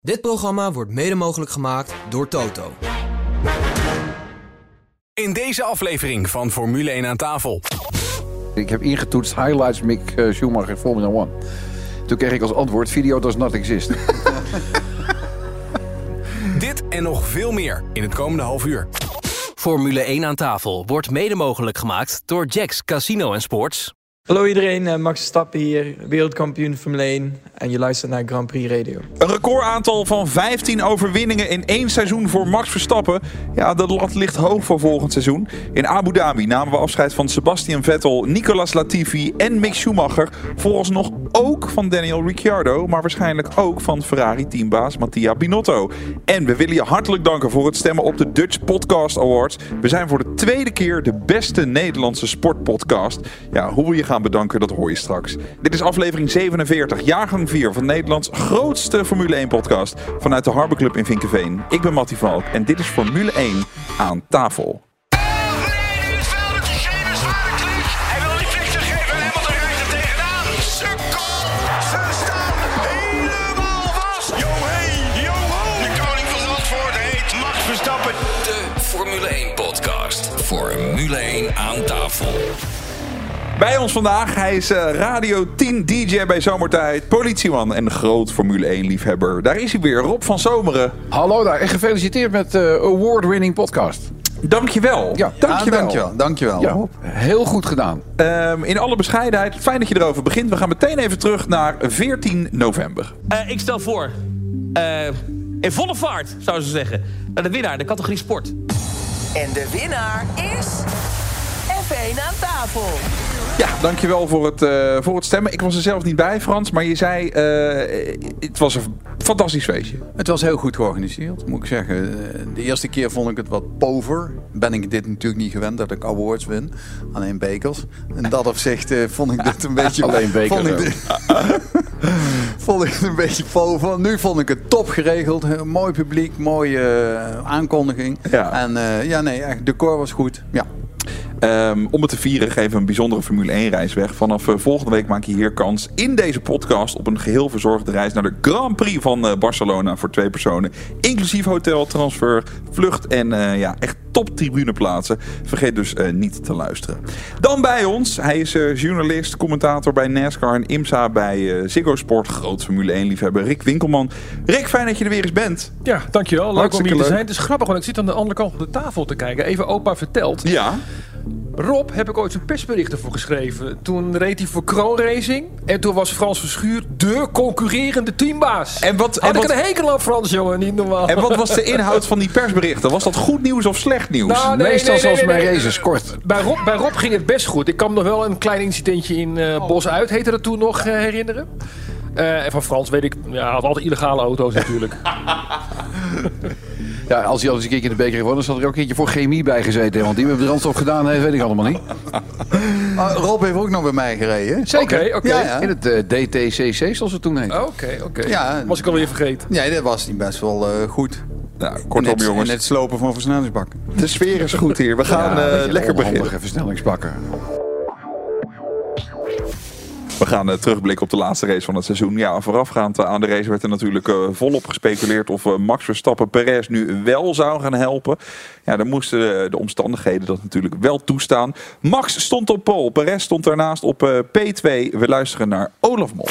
Dit programma wordt mede mogelijk gemaakt door Toto. In deze aflevering van Formule 1 aan tafel. Ik heb ingetoetst highlights Mick eh, Schumacher Formula 1. Toen kreeg ik als antwoord video does not exist. Dit en nog veel meer in het komende half uur. Formule 1 aan tafel wordt mede mogelijk gemaakt door Jacks Casino en Sports. Hallo iedereen, eh, Max Verstappen hier, wereldkampioen Formule 1 en je luistert naar Grand Prix Radio. Een recordaantal van 15 overwinningen in één seizoen voor Max Verstappen. Ja, de lat ligt hoog voor volgend seizoen. In Abu Dhabi namen we afscheid van Sebastian Vettel, Nicolas Latifi en Mick Schumacher. Vooralsnog ook van Daniel Ricciardo, maar waarschijnlijk ook van Ferrari-teambaas Mattia Binotto. En we willen je hartelijk danken voor het stemmen op de Dutch Podcast Awards. We zijn voor de tweede keer de beste Nederlandse sportpodcast. Ja, hoe we je gaan bedanken, dat hoor je straks. Dit is aflevering 47, jaargang 4 van Nederlands grootste Formule 1 podcast vanuit de Harbor Club in Vinkenveen. Ik ben Mattie Valk en dit is Formule 1 aan tafel. Bij ons vandaag, hij is eh, Radio 10 DJ bij Zomertijd, politieman en groot Formule 1 liefhebber. Daar is hij weer, Rob van Zomeren. Hallo daar en gefeliciteerd met de award-winning podcast. Dankjewel. Ja, dankjewel. ah, Dankjewel, dankjewel. Ja, heel goed gedaan. Ehm, in alle bescheidenheid, fijn dat je erover begint. We gaan meteen even terug naar 14 november. Eh, ik stel voor, eh, in volle vaart zou ze zeggen, naar de winnaar, de categorie sport. En de winnaar is... F1 aan tafel. Ja, dankjewel voor het, eh, voor het stemmen. Ik was er zelf niet bij, Frans, maar je zei, eh, het was een fantastisch feestje. Het was heel goed georganiseerd, moet ik zeggen. Eh, De eerste keer vond ik het wat pover. Ben ik dit natuurlijk niet gewend dat ik awards win. Alleen bekers. In dat opzicht vond ik dit een beetje... Alleen bekers Vond ik, vond het een beetje pover. Nu vond ik het top geregeld. Mooi publiek, mooie aankondiging. Ja. En ja, nee, echt, de decor was goed. Ja. Ehm, om het te vieren geven we een bijzondere Formule 1 reis weg. Vanaf eh, volgende week maak je hier kans in deze podcast op een geheel verzorgde reis naar de Grand Prix van eh, Barcelona voor twee personen. Inclusief hotel, transfer, vlucht en eh, ja, echt top tribuneplaatsen. Vergeet dus niet te luisteren. Dan bij ons, hij is journalist, commentator bij NASCAR en IMSA bij Ziggo Sport. Groot Formule 1 liefhebber Rick Winkelman. Rick, fijn dat je er weer eens bent. Ja, dankjewel. Leuk om hier te zijn. Het is grappig, want ik zit aan de andere kant van de tafel te kijken. Even opa verteld. Ja. Rob heb ik ooit zijn persberichten voor geschreven. Toen reed hij voor Kroon Racing. En toen was Frans Verschuur de concurrerende teambaas. En wat, Had en ik wat, een hekel aan Frans, jongen. Niet normaal. en wat was de inhoud van die persberichten? Was dat goed nieuws of slecht nieuws? Nou, nee, Meestal nee, zoals nee, nee. races, kort. Bij Rob, bij Rob ging het best goed. Ik kan me nog wel een klein incidentje in eh Bos uit, heette dat toen nog, eh, herinneren. Eh, en van Frans weet ik, ja, hij had altijd illegale auto's natuurlijk. Ja, als hij al eens een keertje in de beker gewonnen, zat er ook een keertje voor chemie bij gezeten. Want die met brandstof gedaan heeft, weet ik allemaal niet. Maar Rob heeft ook nog bij mij gereden. Zeker. Oké, oké. Ja, ja. In het eh, DTCC, zoals het toen heette. Oké, oké. Ja. Was ik alweer vergeten. Nee, dat was niet best wel eh, goed. Nou, kortom het, jongens, in het slopen van versnellingsbakken. de sfeer is goed hier. We gaan Ja, eh, lekker beginnen. versnellingsbakken. We gaan eh, terugblikken op de laatste race van het seizoen. Ja, voorafgaand aan de race werd er natuurlijk eh, volop gespeculeerd of eh, Max Verstappen Perez nu wel zou gaan helpen. Ja, dan moesten de omstandigheden dat natuurlijk wel toestaan. Max stond op pole, Perez stond daarnaast op eh, P2. We luisteren naar Olaf Mol.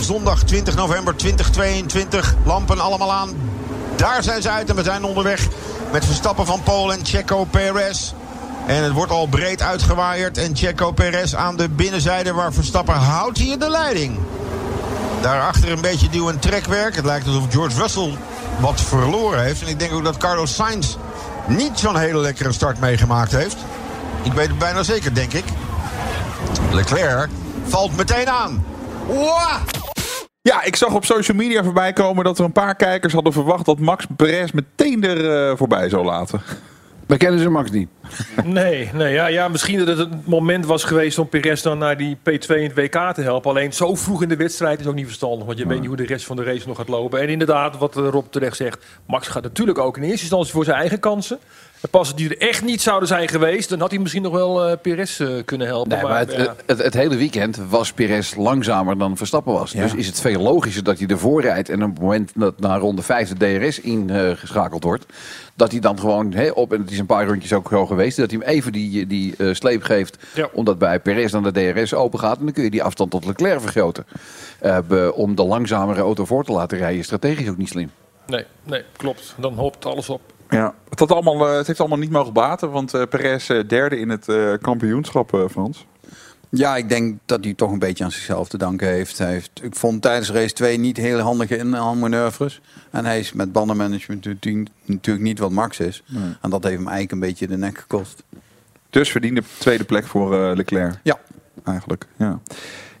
Zondag 20 november 2022. Lampen allemaal aan. Daar zijn ze uit en we zijn onderweg met Verstappen van Polen en Checo Perez. En het wordt al breed uitgewaaid. En Checo Perez aan de binnenzijde waar Verstappen houdt hier de leiding. Daarachter een beetje duw- en trekwerk. Het lijkt alsof George Russell wat verloren heeft. En ik denk ook dat Carlos Sainz niet zo'n hele lekkere start meegemaakt heeft. Ik weet het bijna zeker, denk ik. Leclerc valt meteen aan. Ja, ik zag op social media voorbij komen dat er een paar kijkers hadden verwacht dat Max Perez meteen er eh, voorbij zou laten. Wij kennen ze Max niet. Nee, nee ja, ja, misschien dat het het moment was geweest om Perez dan naar die P2 in het WK te helpen. Alleen zo vroeg in de wedstrijd is ook niet verstandig. Want je weet niet hoe de rest van de race nog gaat lopen. En inderdaad, wat eh, Rob terecht zegt. Max gaat natuurlijk ook in eerste instantie voor zijn eigen kansen. En pas als die er echt niet zouden zijn geweest, dan had hij misschien nog wel eh Perez eh, kunnen helpen. Nee, maar het, ja. het, het hele weekend was Perez langzamer dan Verstappen was. Ja. Dus is het veel logischer dat hij ervoor rijdt. En op het moment dat naar ronde 5 de DRS ingeschakeld wordt. Dat hij dan gewoon hè, op, en het is een paar rondjes ook zo geweest. Dat hij hem even die, die eh, sleep geeft. Ja. Omdat bij Perez dan de DRS open gaat. En dan kun je die afstand tot Leclerc vergroten. Eh, be- om de langzamere auto voor te laten rijden is strategisch ook niet slim. Nee, nee, klopt. Dan hoopt alles op. Ja, het, had allemaal, eh, het heeft allemaal niet mogen baten, want eh Perez eh, derde in het kampioenschap, Frans. Ja, ik denk dat hij toch een beetje aan zichzelf te danken heeft. Hij heeft ik vond tijdens race 2 niet heel handige inhaalmanoeuvres. En hij is met bandenmanagement natuurlijk- niet wat Max is. En dat heeft hem eigenlijk een beetje de nek gekost. Dus verdiende tweede plek voor Leclerc. Ja. Eigenlijk, ja.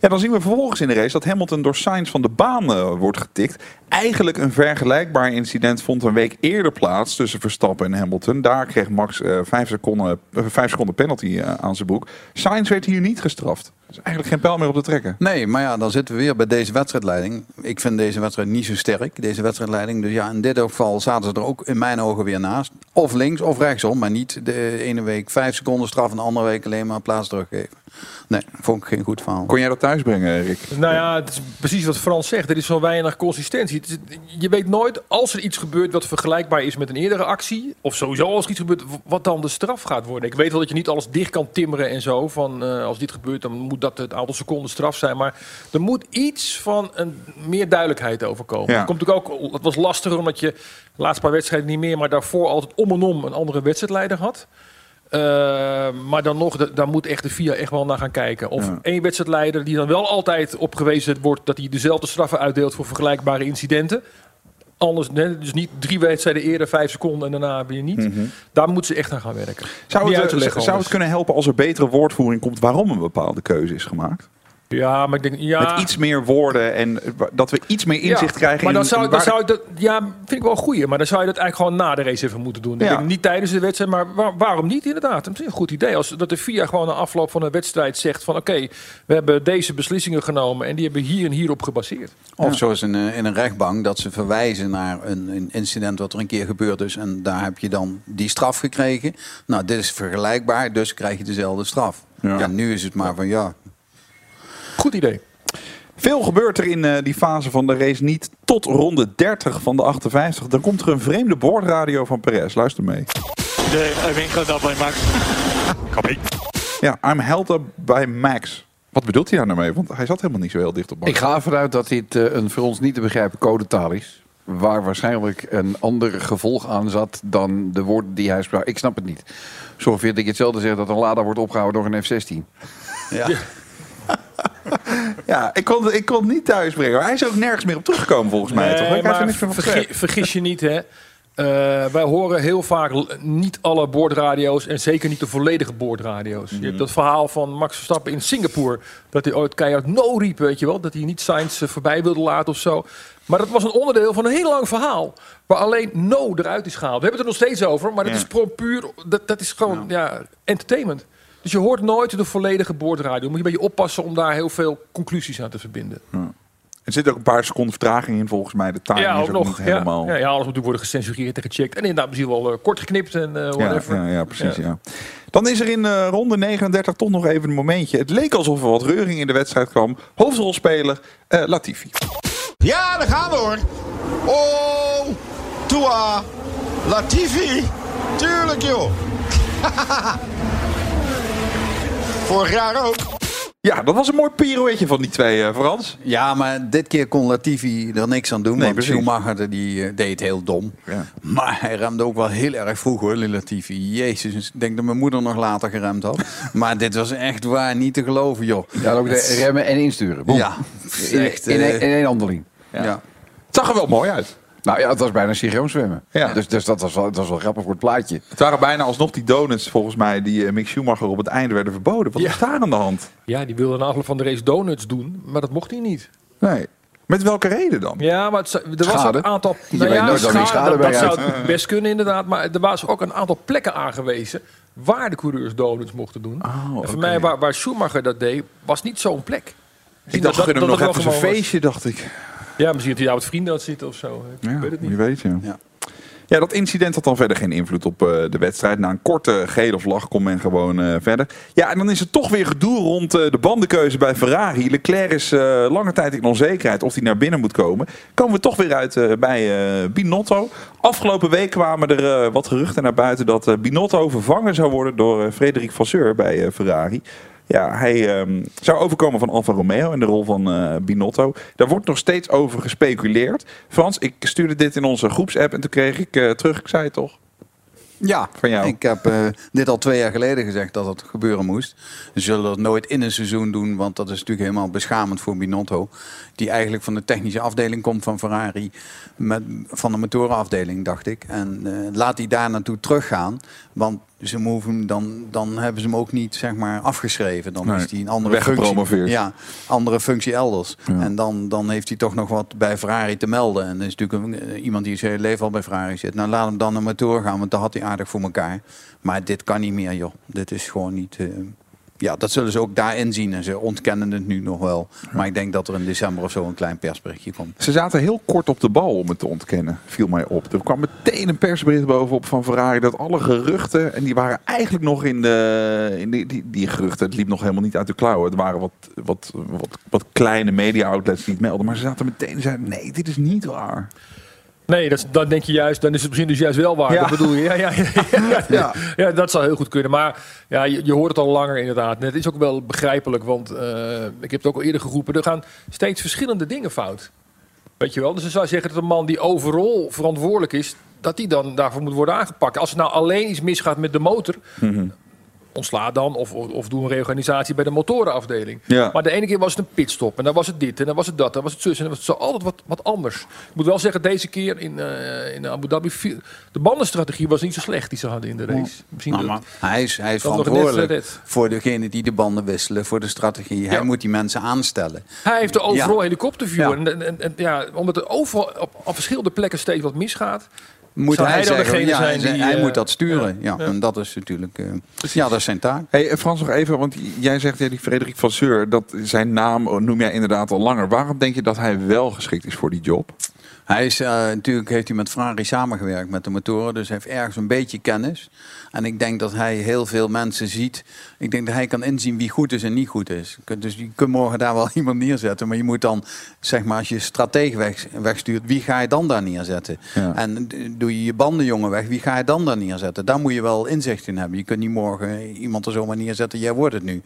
Ja, dan zien we vervolgens in de race dat Hamilton door Sainz van de baan eh, wordt getikt. Eigenlijk een vergelijkbaar incident vond een week eerder plaats tussen Verstappen en Hamilton. Daar kreeg Max eh, vijf, seconden, eh, vijf seconden penalty aan zijn broek. Sainz werd hier niet gestraft. Dus eigenlijk geen pijl meer op te trekken. Nee, maar ja, dan zitten we weer bij deze wedstrijdleiding. Ik vind deze wedstrijd niet zo sterk, deze wedstrijdleiding. Dus ja, in dit geval zaten ze er ook in mijn ogen weer naast. Of links of rechtsom, maar niet de ene week vijf seconden straf en de andere week alleen maar plaats teruggeven. Nee, vond ik geen goed verhaal. Kon jij dat thuis brengen, Rick? Nou ja, het is precies wat Frans zegt. Er is zo weinig consistentie. Is- je weet nooit, als er iets gebeurt wat vergelijkbaar is met een eerdere actie... of sowieso als er iets gebeurt, wat dan de straf gaat worden. Ik weet wel dat je niet alles dicht kan timmeren en zo. Van, eh, als dit gebeurt, dan moet dat het aantal seconden straf zijn. Maar er moet iets van een, meer duidelijkheid over komen. Ja. Komt natuurlijk ook, het was lastiger omdat je de laatste paar wedstrijden niet meer... maar daarvoor altijd om en om een andere wedstrijdleider had... Uh, maar dan nog, da- daar moet echt de FIA echt wel naar gaan kijken. Of Ja. één wedstrijdleider die dan wel altijd op gewezen wordt dat hij dezelfde straffen uitdeelt voor vergelijkbare incidenten. Anders, nee, dus niet drie wedstrijden eerder, vijf seconden en daarna weer niet. Daar moeten ze echt aan gaan werken. Zou het, eh, zou het kunnen helpen als er betere woordvoering komt waarom een bepaalde keuze is gemaakt? Ja, maar ik denk, ja, Met iets meer woorden en eh, dat we iets meer inzicht Ja, krijgen Maar in dan zou, in dan waar- zou ik dat, ja, vind ik wel een goeie. Maar dan zou je dat eigenlijk gewoon na de race even moeten doen. Ik denk niet tijdens de wedstrijd, maar waar- waarom niet inderdaad? Dat is een goed idee. Als dat de FIA gewoon na afloop van een wedstrijd zegt van oké, we hebben deze beslissingen genomen en die hebben hier en hierop gebaseerd. Of zoals in, een- in een rechtbank, dat ze verwijzen naar een, een incident wat er een keer gebeurd is. En daar heb je dan die straf gekregen. Nou, dit is vergelijkbaar, dus krijg je dezelfde straf. Ja. Ja, nu is het maar van ja. Goed idee. Veel gebeurt er in eh, die fase van de race niet tot ronde 30 van de 58. Dan komt er een vreemde boordradio van Perez. Luister mee. De winkel dat bij Max. Copy. Ja, I'm held up by Max. Wat bedoelt hij daar nou mee? Want hij zat helemaal niet zo heel dicht op Max. Ik ga ervan uit dat dit eh, een voor ons niet te begrijpen codetaal is. Waar waarschijnlijk een ander gevolg aan zat dan de woorden die hij sprak. Ik snap het niet. Zo vind ik hetzelfde zeggen dat een Lada wordt opgehouden door een F-16. ja. Ja, ik kon, ik kon het niet thuis brengen. Hij is ook nergens meer op teruggekomen volgens mij. toch? Ik maar niks meer van vergi- gezegd. vergis je niet, hè. Eh, wij horen heel vaak niet alle boordradio's en zeker niet de volledige boordradio's. Mhm. Je hebt dat verhaal van Max Verstappen in Singapore. Dat hij ooit keihard no riep, weet je wel. Dat hij niet Sainz eh, voorbij wilde laten of zo. Maar dat was een onderdeel van een heel lang verhaal. Waar alleen no eruit is gehaald. We hebben het er nog steeds over, maar dat Ja. is puur. Dat, dat is gewoon ja. entertainment. Dus je hoort nooit de volledige boordradio. Moet je een beetje oppassen om daar heel veel conclusies aan te verbinden. Er zit ook een paar seconden vertraging in volgens mij. De timing Ja, is ook nog. niet Ja, helemaal... ja, ja, alles moet natuurlijk worden gecensureerd en gecheckt. En inderdaad misschien wel eh, kort geknipt en eh Ja, whatever. ja, ja, precies. Ja. Ja. Dan is er in eh, ronde 39 toch nog even een momentje. Het leek alsof er wat reuring in de wedstrijd kwam. Hoofdrolspeler eh, Latifi. Ja, daar gaan we hoor. Oh, Tua, Latifi. Tuurlijk joh. Vorig jaar ook. Ja, dat was een mooi pirouetje van die twee, eh, Frans. ja, maar dit keer kon Latifi er niks aan doen. Nee, want precies. Schumacher die, eh, deed het heel dom. Ja. Maar hij remde ook wel heel erg vroeg hoor, Latifi. Jezus, ik denk dat mijn moeder nog later geremd had. maar dit was echt waar niet te geloven joh. Ja, ook de remmen en insturen. Boom. Ja, In, echt, in, eh, één- één handeling. ja. Het zag er wel mooi uit. Nou ja, het was bijna synchroon zwemmen. Ja. Dus, dus dat, was wel, dat was wel grappig voor het plaatje. Het waren bijna alsnog die donuts volgens mij die eh, Mick Schumacher op het einde werden verboden. Wat Ja. is daar aan de hand? Ja, die wilde na afloop van de race donuts doen, maar dat mocht hij niet. Nee. Met welke reden dan? Ja, maar het, er was Schade. ook een aantal... Nooit waar die schade dat, dat zou het best kunnen inderdaad. Maar er was ook een aantal plekken aangewezen waar de coureurs donuts mochten doen. Oh, en voor mij, waar, waar Schumacher dat deed, was niet zo'n plek. Ik dacht, gun hem nog even zijn feestje, dacht ik. Ja, misschien dat hij daar met vrienden had zitten of zo. Ik Ja, weet het niet. wie weet, ja. Ja. Ja, dat incident had dan verder geen invloed op eh, de wedstrijd. Na een korte gele vlag kon men gewoon eh, verder. Ja, en dan is er toch weer gedoe rond eh, de bandenkeuze bij Ferrari. Leclerc is eh, lange tijd in onzekerheid of hij naar binnen moet komen. Komen we toch weer uit eh, bij eh, Binotto. Afgelopen week kwamen er wat geruchten naar buiten dat eh, Binotto vervangen zou worden door eh, Frederik Vasseur bij eh, Ferrari. Ja, hij ehm, zou overkomen van Alfa Romeo in de rol van eh, Binotto. Daar wordt nog steeds over gespeculeerd. Frans, ik stuurde dit in onze groepsapp en toen kreeg ik eh, terug, ik zei het toch? Ja, Van jou. ik heb eh, dit al twee jaar geleden gezegd dat het gebeuren moest. Ze zullen dat nooit in een seizoen doen, want dat is natuurlijk helemaal beschamend voor Binotto. Die eigenlijk van de technische afdeling komt van Ferrari, met, van de motorenafdeling, dacht ik. En laat hij daar naartoe teruggaan, want ze hoeven hem dan, dan hebben ze hem ook niet zeg maar, afgeschreven. Dan Nee, is hij een andere functie. Ja, andere functie elders. Ja. En dan, dan heeft hij toch nog wat bij Ferrari te melden. En dat is natuurlijk een, eh, iemand die zijn hele leven al bij Ferrari zit. Nou, laat hem dan naar motor gaan, want daar had hij aardig voor elkaar. Maar dit kan niet meer, joh. Dit is gewoon niet... eh, ja, dat zullen ze ook daarin zien. En ze ontkennen het nu nog wel. Maar ik denk dat er in december of zo een klein persberichtje komt. Ze zaten heel kort op de bal om het te ontkennen, viel mij op. Er kwam meteen een persbericht bovenop van Ferrari dat alle geruchten, en die waren eigenlijk nog in de, in die, die, die geruchten, het liep nog helemaal niet uit de klauwen. Het waren wat, wat, wat, wat kleine media-outlets die het melden, maar ze zaten meteen en zeiden, nee, dit is niet waar. Nee, dat, dan denk je juist, dan is het misschien dus juist wel waar. Ja. Dat bedoel je? Ja, ja, ja, ja, ja. Ja, dat zou heel goed kunnen. Maar ja, je, je hoort het al langer inderdaad. En het is ook wel begrijpelijk, want eh, ik heb het ook al eerder geroepen. Er gaan steeds verschillende dingen fout. Weet je wel? Dus dan zou je zeggen dat een man die overal verantwoordelijk is, dat die dan daarvoor moet worden aangepakt. Als er nou alleen iets misgaat met de motor, ontsla dan of, of, doe een reorganisatie bij de motorenafdeling. Ja. Maar de ene keer was het een pitstop en dan was het dit en dan was het dat, dan was het zus en dan was het zo altijd wat, wat anders. Ik moet wel zeggen, deze keer in, eh, in Abu Dhabi, de bandenstrategie was niet zo slecht die ze hadden in de race. Misschien Nou, dat- hij is, hij is net verantwoordelijk voor degene die de banden wisselen, voor de strategie. Hij moet die mensen aanstellen. Hij heeft de overal Ja. helikopterview. En, en ja, omdat er overal op, op verschillende plekken steeds wat misgaat. Moet zou hij, hij dan zeggen, degene ja, zijn hij, die, hij eh, moet dat sturen. Ja, ja. En dat is natuurlijk... eh, ja, dat is zijn taak. Hey, eh, Frans, nog even, want jij zegt, ja, die Frederik Vasseur, dat zijn naam noem jij inderdaad al langer. Waarom denk je dat hij wel geschikt is voor die job? Hij is, eh, natuurlijk heeft hij met Ferrari samengewerkt met de motoren, dus hij heeft ergens een beetje kennis. En ik denk dat hij heel veel mensen ziet. Ik denk dat hij kan inzien wie goed is en niet goed is. Dus je kunt morgen daar wel iemand neerzetten, maar je moet dan, zeg maar, als je stratege weg, wegstuurt, wie ga je dan daar neerzetten? Ja. En d- doe je je bandenjongen weg, wie ga je dan daar neerzetten? Daar moet je wel inzicht in hebben. Je kunt niet morgen iemand er zomaar neerzetten, jij wordt het nu.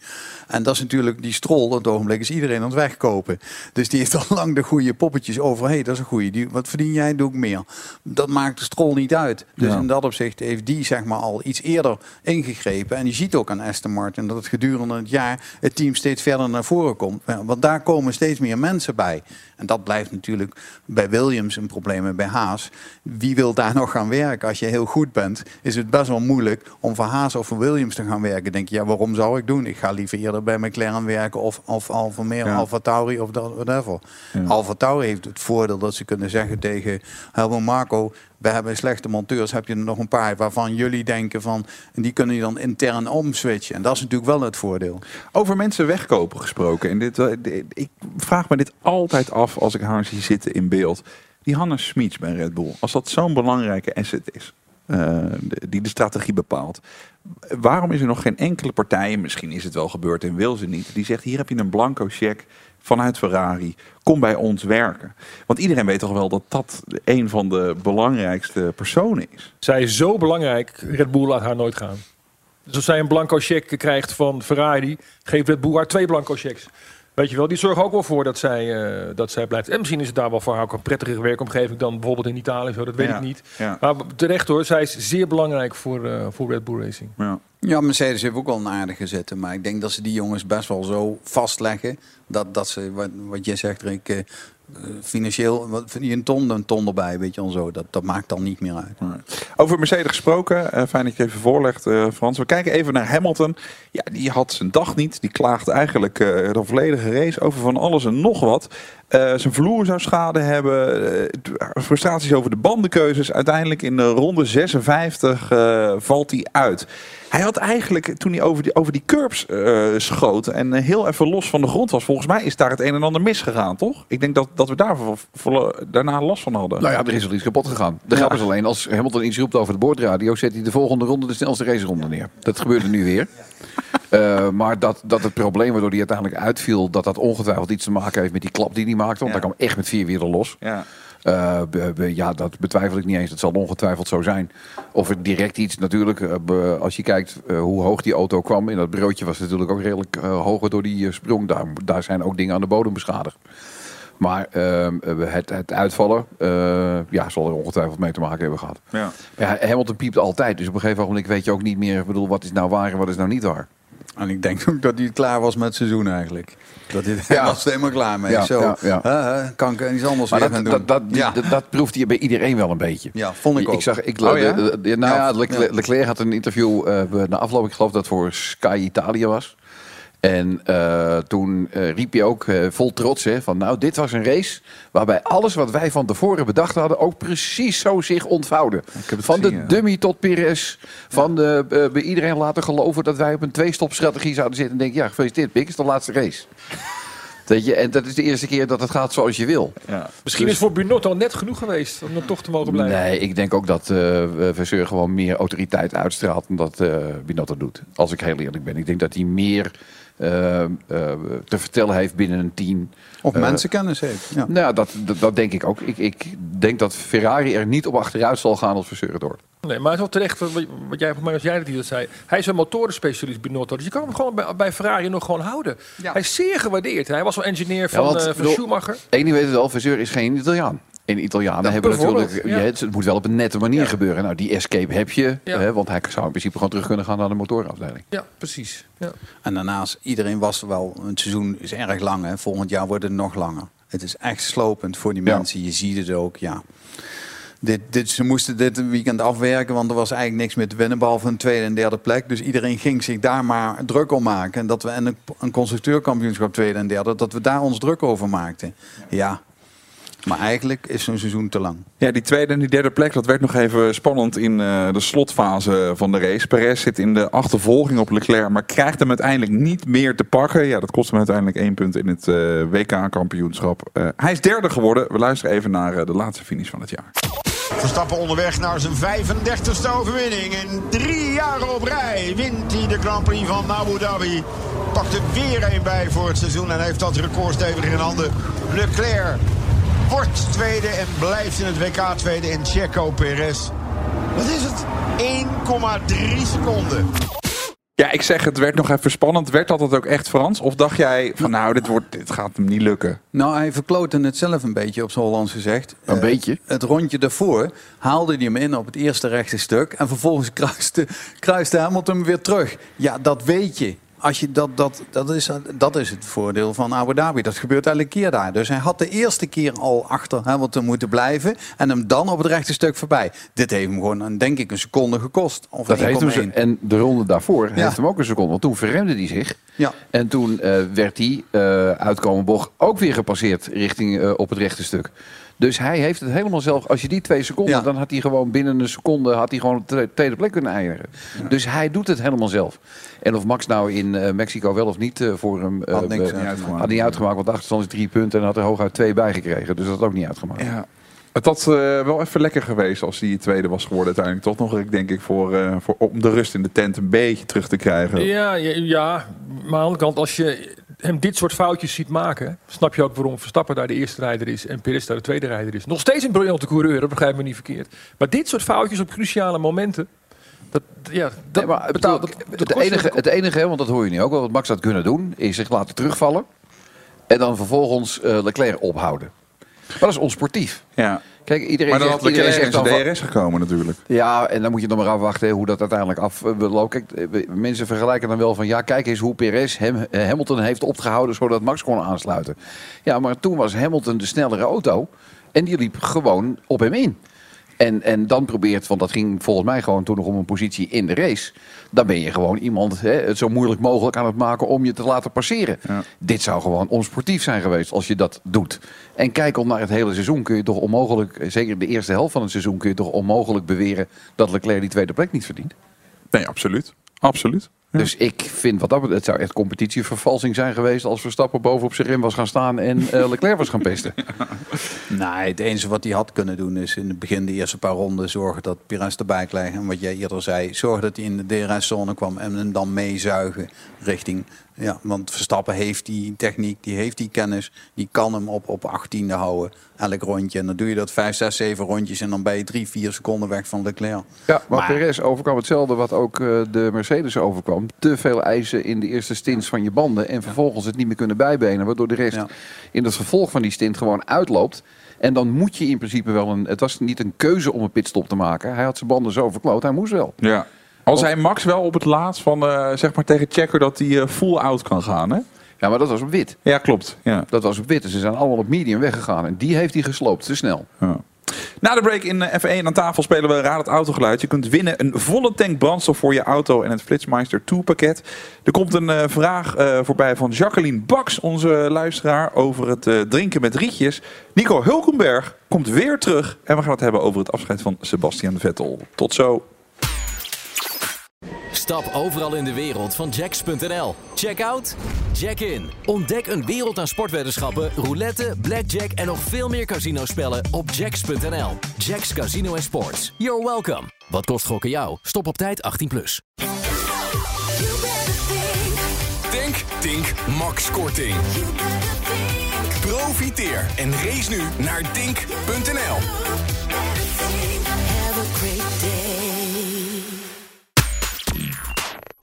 En dat is natuurlijk die strol, op het ogenblik is iedereen aan het wegkopen. Dus die heeft al lang de goede poppetjes over. Hé, hey, dat is een goede. Die, wat verdien jij, doe ik meer. Dat maakt de strol niet uit. Dus Ja. in dat opzicht heeft die zeg maar al iets eerder ingegrepen. En je ziet ook aan Aston Martin dat het gedurende het jaar het team steeds verder naar voren komt. Ja, Want daar komen steeds meer mensen bij. En dat blijft natuurlijk bij Williams een probleem en bij Haas. Wie wil daar nog gaan werken? Als je heel goed bent, is het best wel moeilijk om voor Haas of voor Williams te gaan werken. Denk je, ja, waarom zou ik doen? Ik ga liever eerder bij McLaren werken of, of Alfa Romeo, Ja. Alfa Tauri of dat, whatever. Alfa Tauri heeft het voordeel dat ze kunnen zeggen tegen Helmut Marco... we hebben slechte monteurs, heb je nog een paar waarvan jullie denken van... en die kunnen je dan intern omswitchen. En dat is natuurlijk wel het voordeel. Over mensen wegkopen gesproken. En dit, eh, ik vraag me dit altijd af als ik haar zie zitten in beeld. Die Hannes Smits bij Red Bull. Als dat zo'n belangrijke asset is. Eh, die de strategie bepaalt. Waarom is er nog geen enkele partij, misschien is het wel gebeurd en wil ze niet, die zegt hier heb je een blanco cheque vanuit Ferrari, kom bij ons werken. Want iedereen weet toch wel dat dat een van de belangrijkste personen is. Zij is zo belangrijk, Red Bull laat haar nooit gaan. Dus als zij een blanco cheque krijgt van Ferrari, geeft Red Bull haar twee blanco checks. Weet je wel, die zorgen ook wel voor dat zij, eh, dat zij blijft. En misschien is het daar wel voor haar ook een prettigere werkomgeving dan bijvoorbeeld in Italië. Zo, dat weet Ja, ik niet. ja. Maar terecht hoor, zij is zeer belangrijk voor, eh, voor Red Bull Racing. Ja. Ja, Mercedes heeft ook wel een aardige zitten. Maar ik denk dat ze die jongens best wel zo vastleggen. Dat, dat ze, wat, wat jij zegt, Rick, eh, financieel, wat je een ton, een ton erbij, weet je wel zo. Dat, dat maakt dan niet meer uit. Over Mercedes gesproken, eh, fijn dat je even voorlegt, eh, Frans. We kijken even naar Hamilton. Ja, die had zijn dag niet. Die klaagde eigenlijk eh, de volledige race over van alles en nog wat. Eh, zijn vloer zou schade hebben. eh, frustraties over de bandenkeuzes. Uiteindelijk in de ronde 56 eh, valt hij uit. Hij had eigenlijk, toen hij over die, over die curbs eh, schoot en heel even los van de grond was, volgens mij is daar het een en ander misgegaan, toch? Ik denk dat, dat we daar vo- vo- daarna last van hadden. Nou ja, er is wel iets kapot gegaan. De grap is alleen, als Hamilton iets roept over de boordradio... zet hij de volgende ronde de snelste raceronde neer. Dat gebeurde nu weer. Eh, maar dat, dat het probleem waardoor hij uiteindelijk uitviel... dat dat ongetwijfeld iets te maken heeft met die klap die hij maakte. Want hij kwam echt met vier wielen los. Ja. Eh, be- be- ja, dat betwijfel ik niet eens. Dat zal ongetwijfeld zo zijn. Of het direct iets, natuurlijk, eh, be- als je kijkt hoe hoog die auto kwam. In dat broodje was het natuurlijk ook redelijk hoger door die sprong. Daar, daar zijn ook dingen aan de bodem beschadigd. Maar ehm, het, het uitvallen, ja, zal er ongetwijfeld mee te maken hebben gehad. Ja. Ja, Hamilton piept altijd. Dus op een gegeven moment weet je ook niet meer, ik bedoel, wat is nou waar en wat is nou niet waar. En ik denk ook dat hij klaar was met het seizoen eigenlijk. Dat hij Ja. was er helemaal klaar mee. Ja, Zo, ja, kan ik iets anders Maar weer dat, gaan doen. dat, dat, dat, dat proeft hij bij iedereen wel een beetje. ja, vond ik ook. Ik zag, ik, Oh, ja? de- de- nou ja, Leclerc, had een interview eh, na afloop, ik geloof dat voor Sky Italië was. En eh, toen eh, riep hij ook eh, vol trots hè, van nou, dit was een race waarbij alles wat wij van tevoren bedacht hadden ook precies zo zich ontvouwde. heb het Van de ja. dummy tot Perez, van de, eh, bij iedereen laten geloven dat wij op een twee-stop strategie zouden zitten. En denk ja, gefeliciteerd Pik, is de laatste race. Weet je, en dat is de eerste keer dat het gaat zoals je wil. Ja. Misschien is voor Binotto net genoeg geweest om er toch te mogen blijven. Nee, ik denk ook dat eh Vasseur gewoon meer autoriteit uitstraalt dan dat eh Binotto doet. Als ik heel eerlijk ben. Ik denk dat hij meer te vertellen heeft binnen een team. Of Eh, mensenkennis heeft. Ja. Nou, dat, dat, dat denk ik ook. Ik, ik denk dat Ferrari er niet op achteruit zal gaan als Vasseur het door. Nee, maar het is wel terecht, wat, wat jij, volgens mij was jij dat zei. Hij is een motorenspecialist, Binotto. Dus je kan hem gewoon bij, bij Ferrari nog gewoon houden. Ja. Hij is zeer gewaardeerd. Hij was wel engineer van, want, eh, van bedoel, Schumacher. Eén ding weet het wel, Vasseur is geen Italiaan. En Italianen Ja, hebben natuurlijk... ja. ja, het, moet wel op een nette manier Ja. gebeuren. Nou, die escape heb je. Ja. Hè, want hij zou in principe gewoon terug kunnen gaan naar de motorafdeling. Ja, precies. Ja. En daarnaast, iedereen was er wel. Het seizoen is erg lang. Hè. Volgend jaar wordt het nog langer. Het is echt slopend voor die Ja. mensen. Je ziet het ook, ja. Dit, dit, ze moesten dit weekend afwerken, want er was eigenlijk niks meer te winnen, behalve een tweede en derde plek. Dus iedereen ging zich daar maar druk om maken. En dat we en een, een constructeurkampioenschap tweede en derde, dat we daar ons druk over maakten. Ja, maar eigenlijk is zo'n seizoen te lang. Ja, die tweede en die derde plek, dat werd nog even spannend in eh, de slotfase van de race. Perez zit in de achtervolging op Leclerc, maar krijgt hem uiteindelijk niet meer te pakken. Ja, dat kost hem uiteindelijk één punt in het eh, WK-kampioenschap. Eh, hij is derde geworden. We luisteren even naar de laatste finish van het jaar. Verstappen onderweg naar zijn 35ste overwinning. En drie jaren op rij wint hij de Grand Prix van Abu Dhabi. Pakt er weer een bij voor het seizoen en heeft dat record stevig in handen. Leclerc wordt tweede en blijft in het WK tweede in Checo Perez. Wat is het? 1,3 seconden. Ja, ik zeg het werd nog even spannend. Werd dat het ook echt Frans? Of dacht jij van nou, dit, wordt, dit gaat hem niet lukken? Nou, hij verklootte het zelf een beetje, op zijn Hollands gezegd. Een Eh, beetje? Het rondje daarvoor haalde hij hem in op het eerste rechte stuk. En vervolgens kruiste, kruiste Hamilton hem weer terug. Ja, dat weet je. Als je dat, dat, dat, is, dat is het voordeel van Abu Dhabi. Dat gebeurt elke keer daar. Dus hij had de eerste keer al achter Hamilton moeten blijven. En hem dan op het rechte stuk voorbij. Dit heeft hem gewoon, een, denk ik, een seconde gekost. Of Dat heeft hem 1,1. ze, en de ronde daarvoor Ja. heeft hem ook een seconde. Want toen verremde hij zich. Ja. En toen eh, werd hij uh, uitkomen bocht ook weer gepasseerd richting eh, op het rechte stuk. Dus hij heeft het helemaal zelf. Als je die twee seconden, Ja. dan had hij gewoon binnen een seconde had hij gewoon de tweede plek kunnen eindigen. Dus hij doet het helemaal zelf. En of Max nou in eh, Mexico wel of niet eh, voor hem eh, Had niks uitgemaakt. had niet uitgemaakt, want de achterstand is drie punten en had er hooguit twee bij gekregen. Dus dat had ook niet uitgemaakt. Ja. Het had eh, wel even lekker geweest als hij tweede was geworden uiteindelijk. Toch nog, ik denk ik, voor, eh, voor, om de rust in de tent een beetje terug te krijgen. Ja, ja, ja, maar aan de andere kant, als je hem dit soort foutjes ziet maken, snap je ook waarom Verstappen daar de eerste rijder is en Perez daar de tweede rijder is. Nog steeds een briljante coureur, dat begrijp me niet verkeerd. Maar dit soort foutjes op cruciale momenten, dat, ja, dat Nee, maar betaalt. bedoel, dat- dat het, enige, het enige, hè, want dat hoor je nu ook wel, wat Max had kunnen doen, is zich laten terugvallen. En dan vervolgens eh, Leclerc ophouden. Maar dat is onsportief. Ja. Kijk, iedereen Maar dan zegt, had iedereen Leclerc in zegt zijn dan van- DRS gekomen natuurlijk. Ja, en dan moet je nog maar afwachten hoe dat uiteindelijk afloopt. Kijk, eh, we- mensen vergelijken dan wel van... ja, kijk eens hoe Perez hem, eh, Hamilton heeft opgehouden... zodat Max kon aansluiten. Ja, maar toen was Hamilton de snellere auto... en die liep gewoon op hem in. En, en dan probeert, want dat ging volgens mij gewoon toen nog om een positie in de race. Dan ben je gewoon iemand hè, het zo moeilijk mogelijk aan het maken om je te laten passeren. Dit zou gewoon onsportief zijn geweest als je dat doet. En kijk om naar het hele seizoen kun je toch onmogelijk, zeker de eerste helft van het seizoen, kun je toch onmogelijk beweren dat Leclerc die tweede plek niet verdient. Nee, absoluut. Absoluut. Dus ik vind wat dat betreft, het zou echt competitievervalsing zijn geweest als Verstappen bovenop zijn rim was gaan staan en eh, Leclerc was gaan pesten. Nee, het enige wat hij had kunnen doen is in het begin de eerste paar ronden zorgen dat Pires erbij krijgt. En wat jij eerder zei, zorgen dat hij in de DRS-zone kwam en hem dan meezuigen richting... Ja, want Verstappen heeft die techniek, die heeft die kennis, die kan hem op, op 18e houden, elk rondje. En dan doe je dat 5, 6, 7 rondjes en dan ben je 3, 4 seconden weg van Leclerc. Ja, maar, Perez overkwam hetzelfde wat ook eh, de Mercedes overkwam. Te veel eisen in de eerste stints van je banden en vervolgens het niet meer kunnen bijbenen. Waardoor de rest in het vervolg van die stint gewoon uitloopt. En dan moet je in principe wel een... Het was niet een keuze om een pitstop te maken. Hij had zijn banden zo verkloot, hij moest wel. Ja. Al zei Max wel op het laatst van, eh, zeg maar tegen Checker dat hij eh, full out kan gaan, hè? Ja, maar dat was op wit. Ja, klopt. Ja. Dat was op wit. Dus ze zijn allemaal op medium weggegaan. En die heeft hij gesloopt, te snel. Ja. Na de break in eh, F1 aan tafel spelen we Raad het Autogeluid. Je kunt winnen een volle tank brandstof voor je auto en het Flitsmeister 2 pakket. Er komt een uh, vraag uh, voorbij van Jacqueline Baks, onze luisteraar, over het uh, drinken met rietjes. Nico Hulkenberg komt weer terug en we gaan het hebben over het afscheid van Sebastian Vettel. Tot zo. Stap overal in de wereld van Jacks.nl. Check out, check in. Ontdek een wereld aan sportweddenschappen, roulette, blackjack en nog veel meer casinospellen op Jacks.nl. Jacks Casino en Sports. You're welcome. Wat kost gokken jou? Stop op tijd 18+. Plus. Denk, Tink, Max Korting. Profiteer en race nu naar Dink.nl.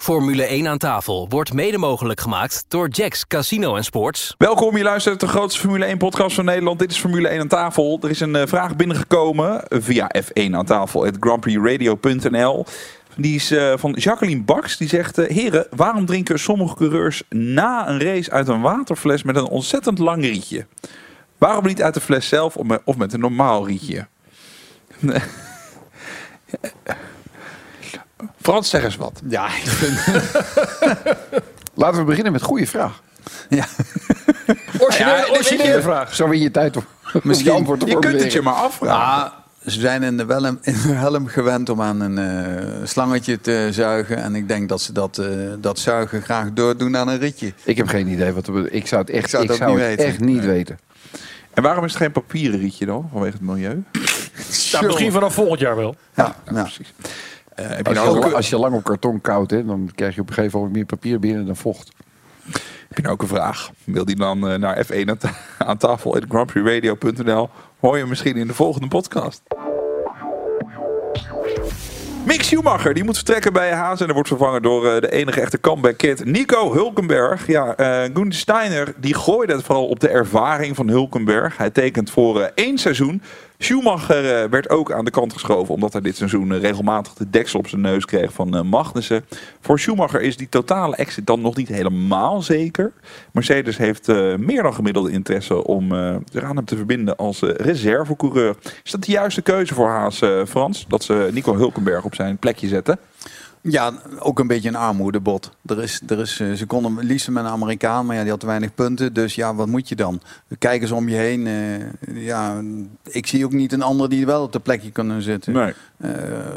Formule 1 aan tafel wordt mede mogelijk gemaakt door Jacks Casino en Sports. Welkom, je luistert de grootste Formule 1 podcast van Nederland. Dit is Formule 1 aan tafel. Er is een uh, vraag binnengekomen via F1 aan tafel, het grandprixradio.nl. Die is uh, van Jacqueline Baks. Die zegt, uh, heren, waarom drinken sommige coureurs na een race uit een waterfles met een ontzettend lang rietje? Waarom niet uit de fles zelf of met, of met een normaal rietje? Frans, zeg eens wat. Ja, ik vind... Laten we beginnen met goede vraag. Ja. Originele, Ja, originele vraag. Zo win je tijd om Misschien. je antwoord te Je kunt het je maar afvragen. Ja, ze zijn in de, welm, in de helm gewend om aan een eh, slangetje te zuigen. En ik denk dat ze dat, eh, dat zuigen graag doordoen aan een ritje. Ik heb geen idee wat er... Ik zou het echt, Ik zou ik niet het weten. echt niet Nee. weten. En waarom is het geen papieren rietje dan, vanwege het milieu? Nou, misschien vanaf volgend jaar wel. Ja, ja. Precies. Eh, je Als nou je, ook, als je lang op karton koudt, hè, dan krijg je op een gegeven moment meer papier binnen dan vocht. heb je nou ook een vraag? Wil die dan eh, naar F1 aan, ta- aan tafel at grandprixradio.nl? Hoor je misschien in de volgende podcast. Mick Schumacher, die moet vertrekken bij Haas en er wordt vervangen door eh, de enige echte comeback kid, Nico Hulkenberg. Ja, Gunther Steiner, die gooide het vooral op de ervaring van Hulkenberg. Hij tekent voor één seizoen. Schumacher eh, werd ook aan de kant geschoven omdat hij dit seizoen eh, regelmatig de deksel op zijn neus kreeg van eh, Magnussen. Voor Schumacher is die totale exit dan nog niet helemaal zeker. Mercedes heeft meer dan gemiddelde interesse om zich aan hem te verbinden als reservecoureur. Is dat de juiste keuze voor Haas, Frans? Dat ze Nico Hulkenberg op zijn plekje zetten? Ja, ook een beetje een armoedebod. Er is, er is, eh, ze konden liefst met een Amerikaan, maar ja, die had te weinig punten. Dus ja, wat moet je dan? Kijk eens om je heen. eh, ja, ik zie ook niet een ander die wel op de plekje kunnen zitten. Nee. Eh,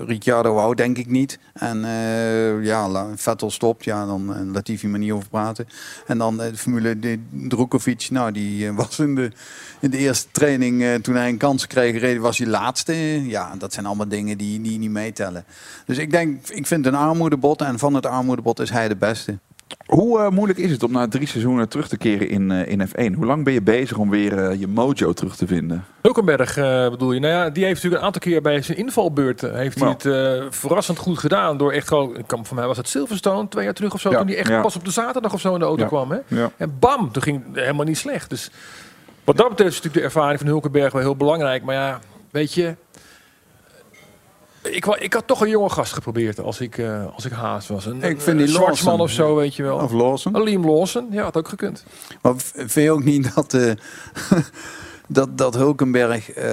Ricciardo wou denk ik niet. En eh, ja, Vettel stopt. Ja, dan uh, Latifi maar niet over praten. En dan de Formule de Drukovic. Nou, die was in de, in de eerste training, toen hij een kans kreeg, was hij laatste. Ja, dat zijn allemaal dingen die, die niet meetellen. Dus ik denk, ik vind het een armoedebod. En van het armoedebod is hij de beste. Hoe eh, moeilijk is het om na drie seizoenen terug te keren in, eh, in F1? Hoe lang ben je bezig om weer eh, je mojo terug te vinden? Hulkenberg eh, bedoel je? Nou ja, die heeft natuurlijk een aantal keer bij zijn invalbeurt heeft hij het eh, verrassend goed gedaan. Door echt gewoon, ik kan, voor mij was het Silverstone twee jaar terug of zo. Ja. Toen hij echt Ja. pas op de zaterdag of zo in de auto Ja. kwam. Hè? Ja. En bam, toen ging het helemaal niet slecht. Dus wat dat betreft is natuurlijk de ervaring van Hulkenberg wel heel belangrijk. Maar ja, weet je... Ik, ik had toch een jonge gast geprobeerd als ik, eh, als ik haast was. Een, Ik vind die Lawson. of zo, weet je wel. Of Lawson. Een Liam Lawson, ja, had ook gekund. Maar vind je ook niet dat, eh, dat, dat Hulkenberg... eh,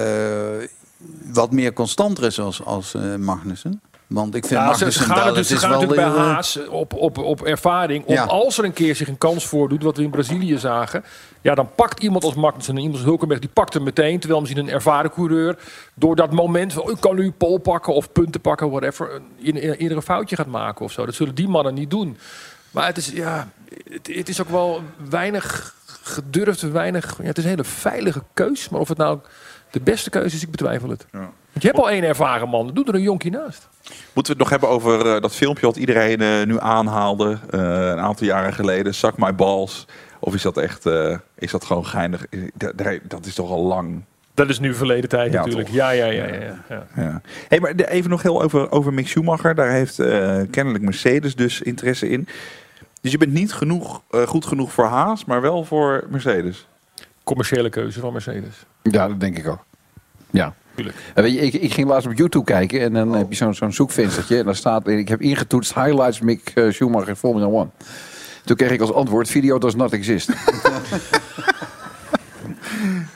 wat meer constanter is als, als eh, Magnussen. Want ik vind Ja, ze, ze Magnussen gaan natuurlijk, ze gaan natuurlijk bij Haas op, op, op ervaring. Om Ja. als er een keer zich een kans voordoet, wat we in Brazilië zagen. Ja, dan pakt iemand als Magnussen en iemand als Hulkenberg, die pakt hem meteen. Terwijl misschien een ervaren coureur door dat moment van ik kan nu pol pakken of punten pakken, whatever. een- Eerder een foutje gaat maken of zo. Dat zullen die mannen niet doen. Maar het is, ja, het, het is ook wel weinig gedurfd, weinig. Ja, het is een hele veilige keus. Maar of het nou de beste keuze is, ik betwijfel het. Want je hebt al één ervaren man, doe er een jonkie naast. Moeten we het nog hebben over eh, dat filmpje wat iedereen eh, nu aanhaalde eh, een aantal jaren geleden, Suck My Balls? Of is dat echt, is dat gewoon geinig? Dat, is toch al lang. Dat is nu verleden tijd Ja, natuurlijk. Ja, ja, ja, ja, ja, ja. Ja. Hey, maar even nog heel over, over Mick Schumacher. Daar heeft kennelijk Mercedes dus interesse in. Dus je bent niet genoeg, goed genoeg voor Haas, maar wel voor Mercedes. Commerciële keuze van Mercedes. Ja, dat denk ik ook. Ja. Weet je, ik, ik ging laatst op YouTube kijken en dan heb je zo'n zo'n zoekvenstertje. En daar staat, ik heb ingetoetst highlights Mick eh, Schumacher Formula One. Toen kreeg ik als antwoord, video does not exist.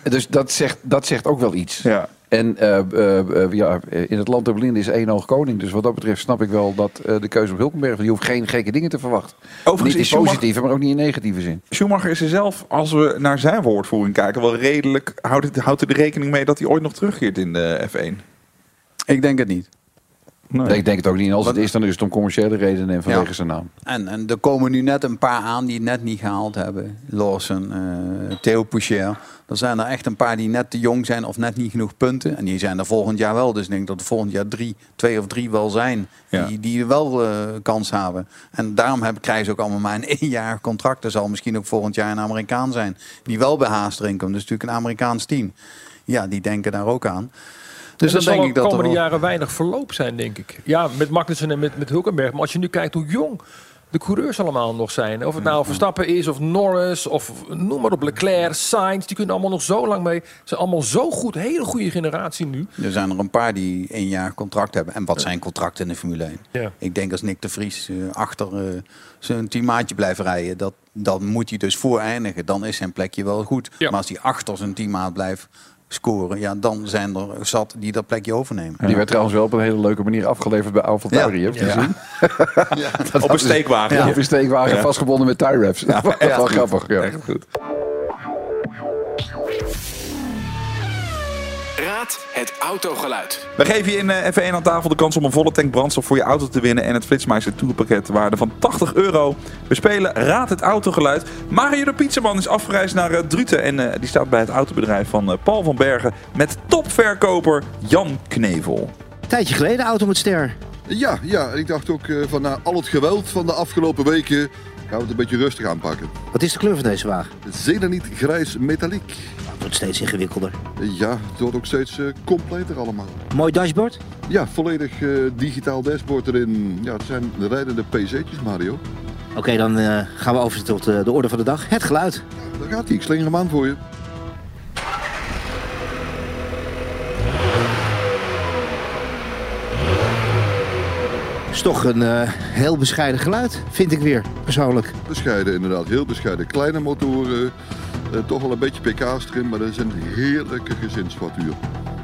dus dat zegt, dat zegt ook wel iets. Ja. En eh, eh, eh, ja, in het land der blinden is één oog koning. Dus wat dat betreft snap ik wel dat eh, de keuze op Hulkenberg... je hoeft geen gekke dingen te verwachten. Overigens niet in positieve, maar ook niet in negatieve zin. Schumacher is er zelf, als we naar zijn woordvoering kijken, wel redelijk. Houdt, het, houdt er de rekening mee dat hij ooit nog terugkeert in de F1? Ik denk het niet. Nee. Ik denk het ook niet. En als het is, dan is het om commerciële redenen en vanwege Ja. zijn naam. En, en er komen nu net een paar aan die het net niet gehaald hebben. Lawson, eh Theo Poucher. Er zijn er echt een paar die net te jong zijn of net niet genoeg punten. En die zijn er volgend jaar wel. Dus ik denk dat er volgend jaar drie, twee of drie wel zijn. Ja. Die, die wel eh, kans hebben. En daarom hebben, krijgen ze ook allemaal maar een één contract. Er zal misschien ook volgend jaar een Amerikaan zijn. Die wel bij Haas erin komt. Dus natuurlijk een Amerikaans team. Ja, die denken daar ook aan. Dus dan zal denk de ik dat er komende wel- jaren weinig verloop zijn, denk ik. Ja, met Magnussen en met, met Hulkenberg. Maar als je nu kijkt hoe jong de coureurs allemaal nog zijn. Of het nou Verstappen is, of Norris, of noem maar op, Leclerc, Sainz. Die kunnen allemaal nog zo lang mee. Ze zijn allemaal zo goed, hele goede generatie nu. Er zijn er een paar die één jaar contract hebben. En wat zijn contracten in de Formule 1? Ja. Ik denk als Nick de Vries eh, achter eh, zijn teammaatje blijft rijden, dat, dan moet hij dus voor eindigen. Dan is zijn plekje wel goed. Ja. Maar als hij achter zijn teammaat blijft scoren, ja, dan zijn er zat die dat plekje overnemen. Die werd trouwens wel op een hele leuke manier afgeleverd bij AlphaTauri. Ja. Heb je Ja. gezien? Dat Op een steekwagen. Ja, op een steekwagen Ja. vastgebonden met tie wraps. dat was wel grappig. Ja. Echt goed. Raad het autogeluid. We geven je in eh, F1 aan tafel de kans om een volle tank brandstof voor je auto te winnen. En het Flitsmeister Tourpakket waarde van 80 euro. We spelen Raad het autogeluid. Mario de Pizzaman is afgereisd naar eh, Druten. En eh, die staat bij het autobedrijf van eh, Paul van Bergen. Met topverkoper Jan Knevel. Tijdje geleden, auto met ster. Ja, ja, ik dacht ook eh, van na al het geweld van de afgelopen weken gaan we het een beetje rustig aanpakken. Wat is de kleur van deze wagen? Zenaniet grijs metaliek. Wordt steeds ingewikkelder. Ja, het wordt ook steeds eh, completer allemaal. Mooi dashboard. Ja, volledig eh, digitaal dashboard erin. Ja, het zijn de rijdende PC'tjes, Mario. Oké, dan eh, gaan we over tot de orde van de dag. Het geluid. Daar gaat hij, ik slinger hem aan voor je. is toch een heel bescheiden geluid, vind ik weer, persoonlijk. Bescheiden inderdaad, heel bescheiden. Kleine motoren, eh, toch wel een beetje pk's erin, maar dat is een heerlijke gezinsvoituur.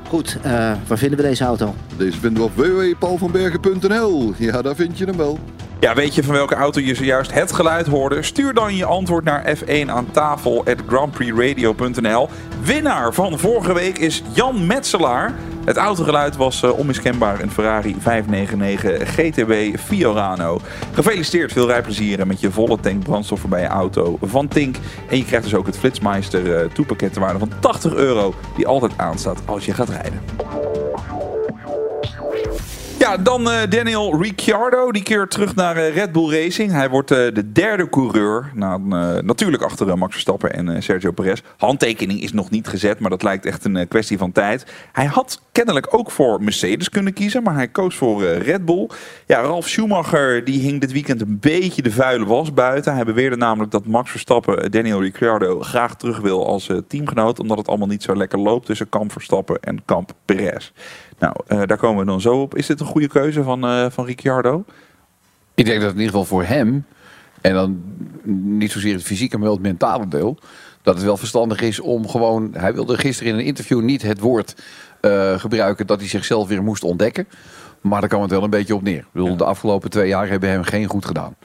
Goed, eh, waar vinden we deze auto? Deze vinden we op www.paulvanbergen.nl. Ja, daar vind je hem wel. Ja, weet je van welke auto je zojuist het geluid hoorde? Stuur dan je antwoord naar F1 aan tafel at grandprixradio.nl. Winnaar van vorige week is Jan Metselaar. Het autogeluid was eh, onmiskenbaar een Ferrari 599 GTB Fiorano. Gefeliciteerd, veel rijplezier met je volle tank brandstof bij je auto van Tink. En je krijgt dus ook het Flitsmeister eh toepakket ter waarde van 80 euro, die altijd aanstaat als je gaat rijden. Ja, dan eh, Daniel Ricciardo. Die keert terug naar eh, Red Bull Racing. Hij wordt eh, de derde coureur. Nou, natuurlijk achter Max Verstappen en Sergio Perez. Handtekening is nog niet gezet, maar dat lijkt echt een kwestie van tijd. Hij had kennelijk ook voor Mercedes kunnen kiezen, maar hij koos voor Red Bull. Ja, Ralf Schumacher die hing dit weekend een beetje de vuile was buiten. Hij beweerde namelijk dat Max Verstappen Daniel Ricciardo graag terug wil als teamgenoot. Omdat het allemaal niet zo lekker loopt tussen Kamp Verstappen en Kamp Perez. Nou, eh, daar komen we dan zo op. Is dit een goede keuze van, eh van Ricciardo? Ik denk dat in ieder geval voor hem, en dan niet zozeer het fysieke, maar wel het mentale deel, dat het wel verstandig is om gewoon... Hij wilde gisteren in een interview niet het woord eh, gebruiken dat hij zichzelf weer moest ontdekken. Maar daar kwam het wel een beetje op neer. Ik bedoel, De afgelopen twee jaar hebben hem geen goed gedaan.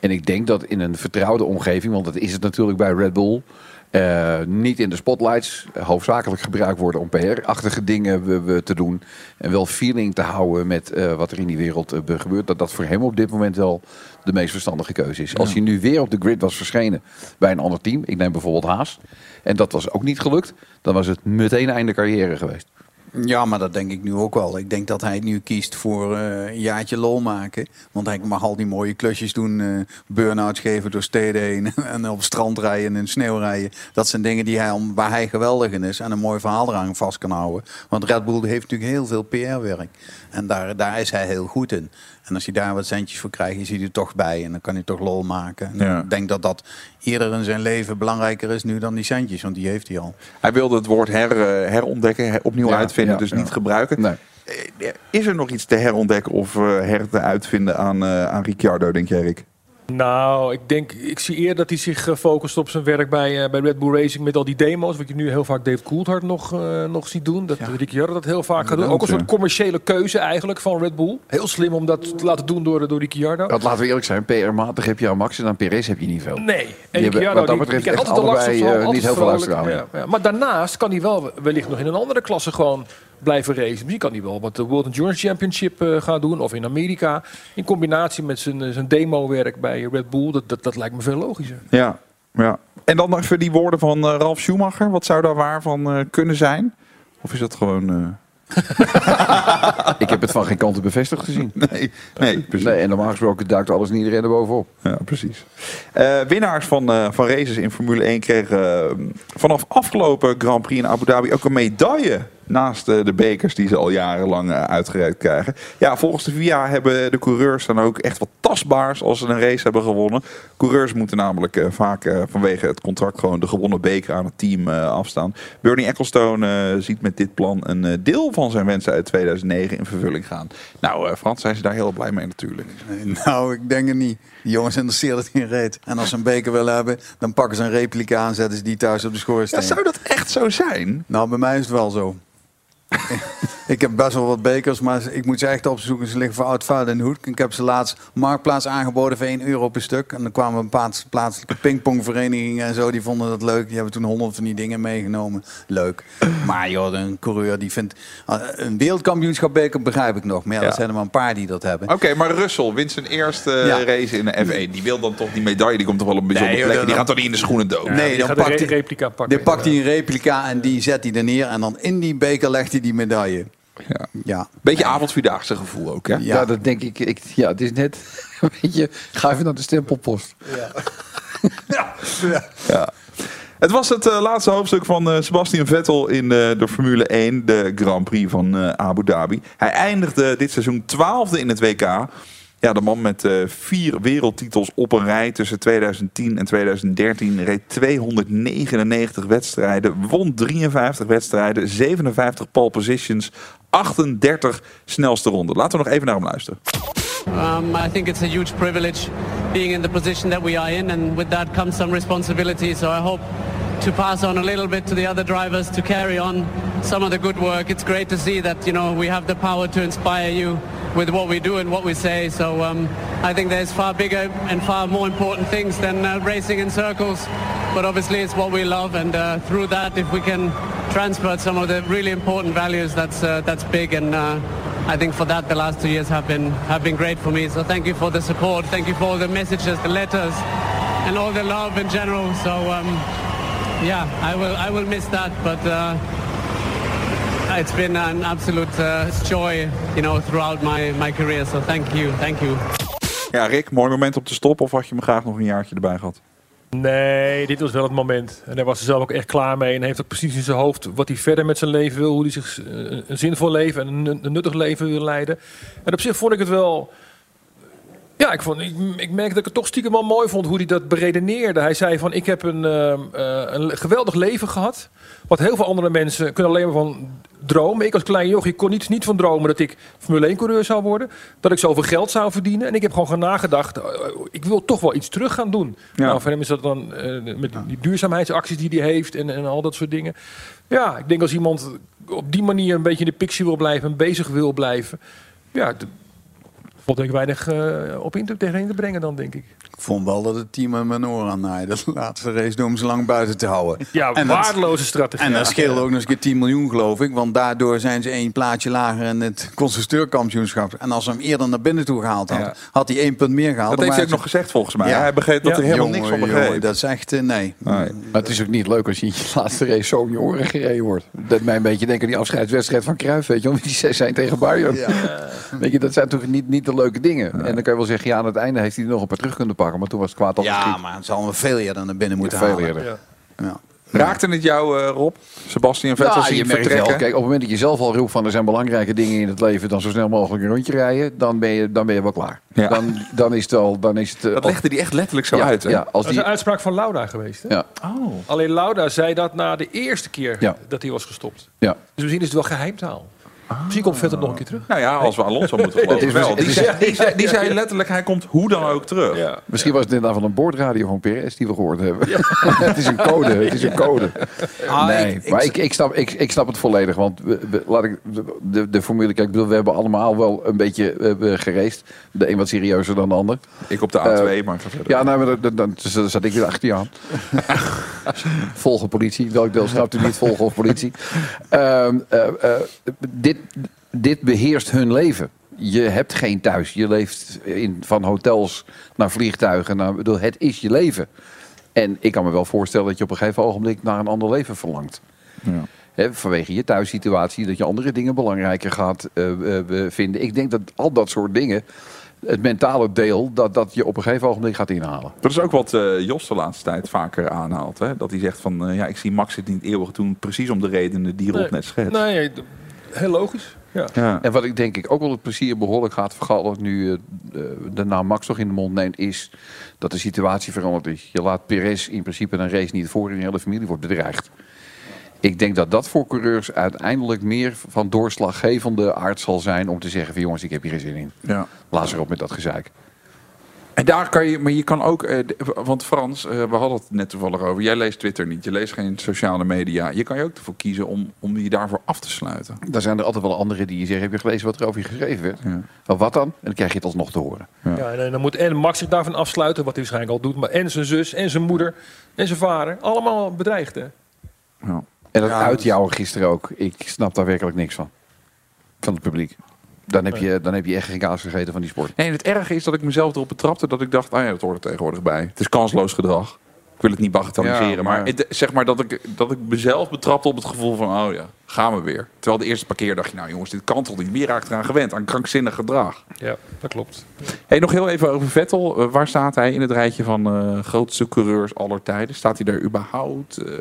En ik denk dat in een vertrouwde omgeving, want dat is het natuurlijk bij Red Bull... eh, niet in de spotlights, eh, hoofdzakelijk gebruikt worden om PR-achtige dingen we, we te doen. En wel feeling te houden met eh, wat er in die wereld gebeurt. Dat dat voor hem op dit moment wel de meest verstandige keuze is. Als hij nu weer op de grid was verschenen bij een ander team, ik neem bijvoorbeeld Haas, en dat was ook niet gelukt, dan was het meteen einde carrière geweest. Ja, maar dat denk ik nu ook wel. Ik denk dat hij nu kiest voor eh, een jaartje lol maken. Want hij mag al die mooie klusjes doen. eh burn-outs geven door steden heen. en op strand rijden en sneeuw rijden. Dat zijn dingen die hij, waar hij geweldig in is. En een mooi verhaal eraan vast kan houden. Want Red Bull heeft natuurlijk heel veel PR-werk. En daar, daar is hij heel goed in. En als je daar wat centjes voor krijgt, is hij er toch bij. En dan kan hij toch lol maken. En Ja. Ik denk dat dat eerder in zijn leven belangrijker is nu dan die centjes. Want die heeft hij al. Hij wilde het woord her, eh, herontdekken, her- opnieuw Ja, uitvinden, ja, dus ja. niet gebruiken. Eh, Is er nog iets te herontdekken of eh, her te uitvinden aan, eh, aan Ricciardo, denk jij, Rick? Nou, ik denk, ik zie eerder dat hij zich eh, focust op zijn werk bij, eh, bij Red Bull Racing met al die demo's. Wat je nu heel vaak Dave Coulthard nog, eh, nog ziet doen. Dat Ricciardo dat heel vaak gaat doen. Ook een soort commerciële keuze eigenlijk van Red Bull. Heel slim om dat te laten doen door, door Ricciardo. Dat laten we eerlijk zijn, PR-matig heb je aan Max en aan Perez heb je niet veel. Nee, en Die hebben Ricciardo wat dat die, betreft die krijgt echt altijd allebei eh, altijd niet heel veel. Ja, ja. Maar daarnaast kan hij wel wellicht nog in een andere klasse gewoon blijven racen. Misschien kan hij wel wat de World Endurance Championship eh, gaan doen. Of in Amerika. In combinatie met zijn, eh, zijn demo-werk bij Red Bull. Dat, dat, dat lijkt me veel logischer. Ja, ja. En dan nog even die woorden van eh, Ralf Schumacher. Wat zou daar waar van eh, kunnen zijn? Of is dat gewoon... eh, Ik heb het van geen kanten bevestigd gezien. Nee, nee, precies. Nee, en normaal gesproken duikt alles en iedereen er bovenop. Ja, precies. Eh, winnaars van, eh, van races in Formule 1 kregen eh, vanaf afgelopen Grand Prix in Abu Dhabi ook een medaille. Naast eh, de bekers die ze al jarenlang eh, uitgereikt krijgen. Ja, volgens de VIA hebben de coureurs dan ook echt wat tastbaars als ze een race hebben gewonnen. Coureurs moeten namelijk eh, vaak vanwege het contract gewoon de gewonnen beker aan het team afstaan. Bernie Ecclestone ziet met dit plan een deel van zijn wensen uit 2009 in vervulling gaan. Nou, Frans, zijn ze daar heel blij mee natuurlijk. Nou, ik denk het niet. Die jongens interesseren het geen reet. En als ze een beker willen hebben, dan pakken ze een replica aan, zetten ze die thuis op de schoorsteen. Ja, zou dat echt zo zijn? Nou, bij mij is het wel zo. ik heb best wel wat bekers, maar ik moet ze echt opzoeken. Ze liggen voor oud vuil in de hoed. Ik heb ze laatst marktplaats aangeboden voor 1 euro per stuk. En dan kwamen een paar plaatselijke pingpongverenigingen en zo. Die vonden dat leuk. Die hebben toen honderd van die dingen meegenomen. Leuk. Maar joh, een coureur die vindt... ah, Een wereldkampioenschap beker begrijp ik nog. Maar ja, Ja. dat zijn er maar een paar die dat hebben. Oké, maar Russell wint zijn eerste eh, Ja. race in de F1. Die wil dan toch die medaille, die komt toch wel op een bijzonder Nee, plek. Die dan- gaat toch niet in de schoenen dood? nee, dan pakt hij, replica pakken. dan pakt hij een replica en die zet hij er neer. En dan in die beker legt hij die medaille. Ja. Ja. Beetje avondvierdaagse gevoel ook, hè? Ja, dat denk ik, ik. Ja, het is net een beetje. Ga even naar de stempelpost. Ja. Het was het eh, laatste hoofdstuk van eh, Sebastian Vettel in eh, de Formule 1, de Grand Prix van eh, Abu Dhabi. Hij eindigde dit seizoen twaalfde in het WK. Ja, de man met eh, vier wereldtitels op een rij tussen 2010 en 2013 reed 299 wedstrijden, won 53 wedstrijden, 57 pole positions, 38 snelste ronden. Laten we nog even naar hem luisteren. Um, I think it's a huge privilege being in the position that we are in, and with that comes some responsibility. So I hope to pass on a little bit to the other drivers to carry on some of the good work. It's great to see that you know we have the power to inspire you with what we do and what we say. So um, I think there's far bigger and far more important things than uh, racing in circles. But obviously it's what we love, and uh, through that, if we can transfer some of the really important values, that's uh, that's big and. Uh, I think for that the last two years have been have been great for me. So thank you for the support. Thank you for all the messages, the letters, and all the love in general. So um, yeah, I will I will miss that, but uh, it's been an absolute uh, joy, you know, throughout my my career. So thank you, thank you. Ja, Rick, mooi moment om te stoppen of had je hem graag nog een jaartje erbij gehad? Nee, dit was wel het moment. En hij was er zelf ook echt klaar mee. En heeft ook precies in zijn hoofd wat hij verder met zijn leven wil. Hoe hij zich eh, een zinvol leven en een, een nuttig leven wil leiden. En op zich vond ik het wel Ja, ik, vond, ik, ik merkte dat ik het toch stiekem wel mooi vond hoe hij dat beredeneerde. Hij zei van, ik heb een, ehm, eh, een geweldig leven gehad. Wat heel veel andere mensen kunnen alleen maar van dromen. Ik als klein jochie kon niet, niet van dromen dat ik Formule 1-coureur zou worden. Dat ik zoveel geld zou verdienen. En ik heb gewoon gaan nagedacht, eh, ik wil toch wel iets terug gaan doen. Ja. Nou, voor hem is dat dan eh, met die duurzaamheidsacties die hij heeft en, en al dat soort dingen. Ja, ik denk als iemand op die manier een beetje in de picture wil blijven en bezig wil blijven. Ja, valt denk ik weinig eh, op in te, tegenin te brengen dan, denk ik. Ik vond wel dat het team hem een oor aan naaide. De laatste race door hem zo lang buiten te houden. Ja, waardeloze strategie. En dat scheelde ook nog eens een keer 10 miljoen, geloof ik. Want daardoor zijn ze één plaatje lager in het constructeurkampioenschap. En als ze hem eerder naar binnen toe gehaald had, Ja. had hij één punt meer gehaald. Dat heeft hij ook nog gezegd volgens mij. Ja. Hij begreep dat Ja. er helemaal Jongen, niks van jongen, begreep. Dat is echt, eh, nee. Maar het is ook niet leuk als je in je laatste race zo om je oren gereden wordt. Dat mij een beetje denken aan die afscheidswedstrijd van Cruijff, weet je, om die zes zijn tegen Bayern. Weet je, dat zijn toch niet, niet de leuke dingen. En dan kan je wel zeggen, ja, aan het einde heeft hij er nog een paar terug kunnen pakken, maar toen was het kwaad al Ja, maar het zal hem veel eerder naar binnen moeten veel halen. eerder. Ja. Ja. Raakte het jou, eh, Rob? Sebastian Vettel Ja, je merkt vertrekken? wel. Kijk, op het moment dat je zelf al roept van er zijn belangrijke dingen in het leven, dan zo snel mogelijk een rondje rijden, dan ben je, dan ben je wel klaar. Ja. Dan, dan is het al, dan is het. eh, Dat legde hij echt letterlijk zo ja, uit. Hè? Ja, als Dat is die, een uitspraak van Lauda geweest. Hè? ja, Oh. Alleen Lauda zei dat na de eerste keer Ja. dat hij was gestopt. ja. Dus misschien is het wel geheimtaal. Misschien komt Vettel nog een keer terug. Nou ja, als we Alonso moeten geloven. is- wel. het Die, is- zei, die, zei, die zei letterlijk, hij komt hoe dan ook terug. Ja. Misschien was het inderdaad van een boordradio van Perez die we gehoord hebben. het is een code, het is een code. Ah, nee, ik- ik- maar ik, ik, snap, ik, ik snap het volledig. Want we, we- laat ik, de, de formule, kijk, ik bedoel, we hebben allemaal wel een beetje uh, gereest. De een wat serieuzer dan de ander. Ik op de A2, maar ga verder. Ja, nou, maar dan, dan, dan zat ik weer achter je aan. volgen politie. Welk deel snapt u niet? Volgen of politie. Ehm, eh, eh, dit, dit beheerst hun leven. Je hebt geen thuis. Je leeft in, van hotels naar vliegtuigen. Naar, bedoel, het is je leven. En ik kan me wel voorstellen dat je op een gegeven ogenblik naar een ander leven verlangt. Ja. Hè, vanwege je thuissituatie, dat je andere dingen belangrijker gaat eh, eh, vinden. Ik denk dat al dat soort dingen, het mentale deel, dat, dat je op een gegeven ogenblik gaat inhalen. Dat is ook wat eh, Jos de laatste tijd vaker aanhaalt. Hè? Dat hij zegt van, ja, ik zie Max het niet eeuwig doen. Precies om de redenen die Rob Nee. net schetst. Nee, heel logisch. Ja. Ja. En wat ik denk ik ook wel het plezier behoorlijk gaat vergallen nu eh, de naam Max toch in de mond neemt, is dat de situatie veranderd is. Je laat Perez in principe een race niet voor en de hele familie wordt bedreigd. Ik denk dat dat voor coureurs uiteindelijk meer van doorslaggevende aard zal zijn om te zeggen van jongens, ik heb hier geen zin in. Ja. Laat ze op met dat gezeik. En daar kan je, maar je kan ook, eh, want Frans, eh, we hadden het net toevallig over. Jij leest Twitter niet, je leest geen sociale media. Je kan je ook ervoor kiezen om, om je daarvoor af te sluiten. Daar zijn er altijd wel anderen die je zeggen, heb je gelezen wat er over je geschreven werd? Ja. Nou, wat dan? En dan krijg je het alsnog te horen. Ja, en dan moet en Max zich daarvan afsluiten, wat hij waarschijnlijk al doet. Maar en zijn zus, en zijn moeder, en zijn vader. Allemaal bedreigd, hè? Ja. En dat Ja, uitjouwen gisteren ook. Ik snap daar werkelijk niks van. Van het publiek. Dan heb je, dan heb je echt geen kaas gegeten van die sport. Nee, en het erge is dat ik mezelf erop betrapte dat ik dacht, ah ja, dat hoort er tegenwoordig bij. Het is kansloos gedrag. Ik wil het niet bagatelliseren, Ja, maar, maar- het- zeg maar dat ik, dat ik mezelf betrapte op het gevoel van, oh ja, gaan we weer. Terwijl de eerste paar keer dacht je, nou jongens, dit kan toch niet. Wie raakt eraan gewend, aan krankzinnig gedrag. Ja, dat klopt. Hey, nog heel even over Vettel. Eh, waar staat hij in het rijtje van eh, grootste coureurs aller tijden? Staat hij daar überhaupt? Eh,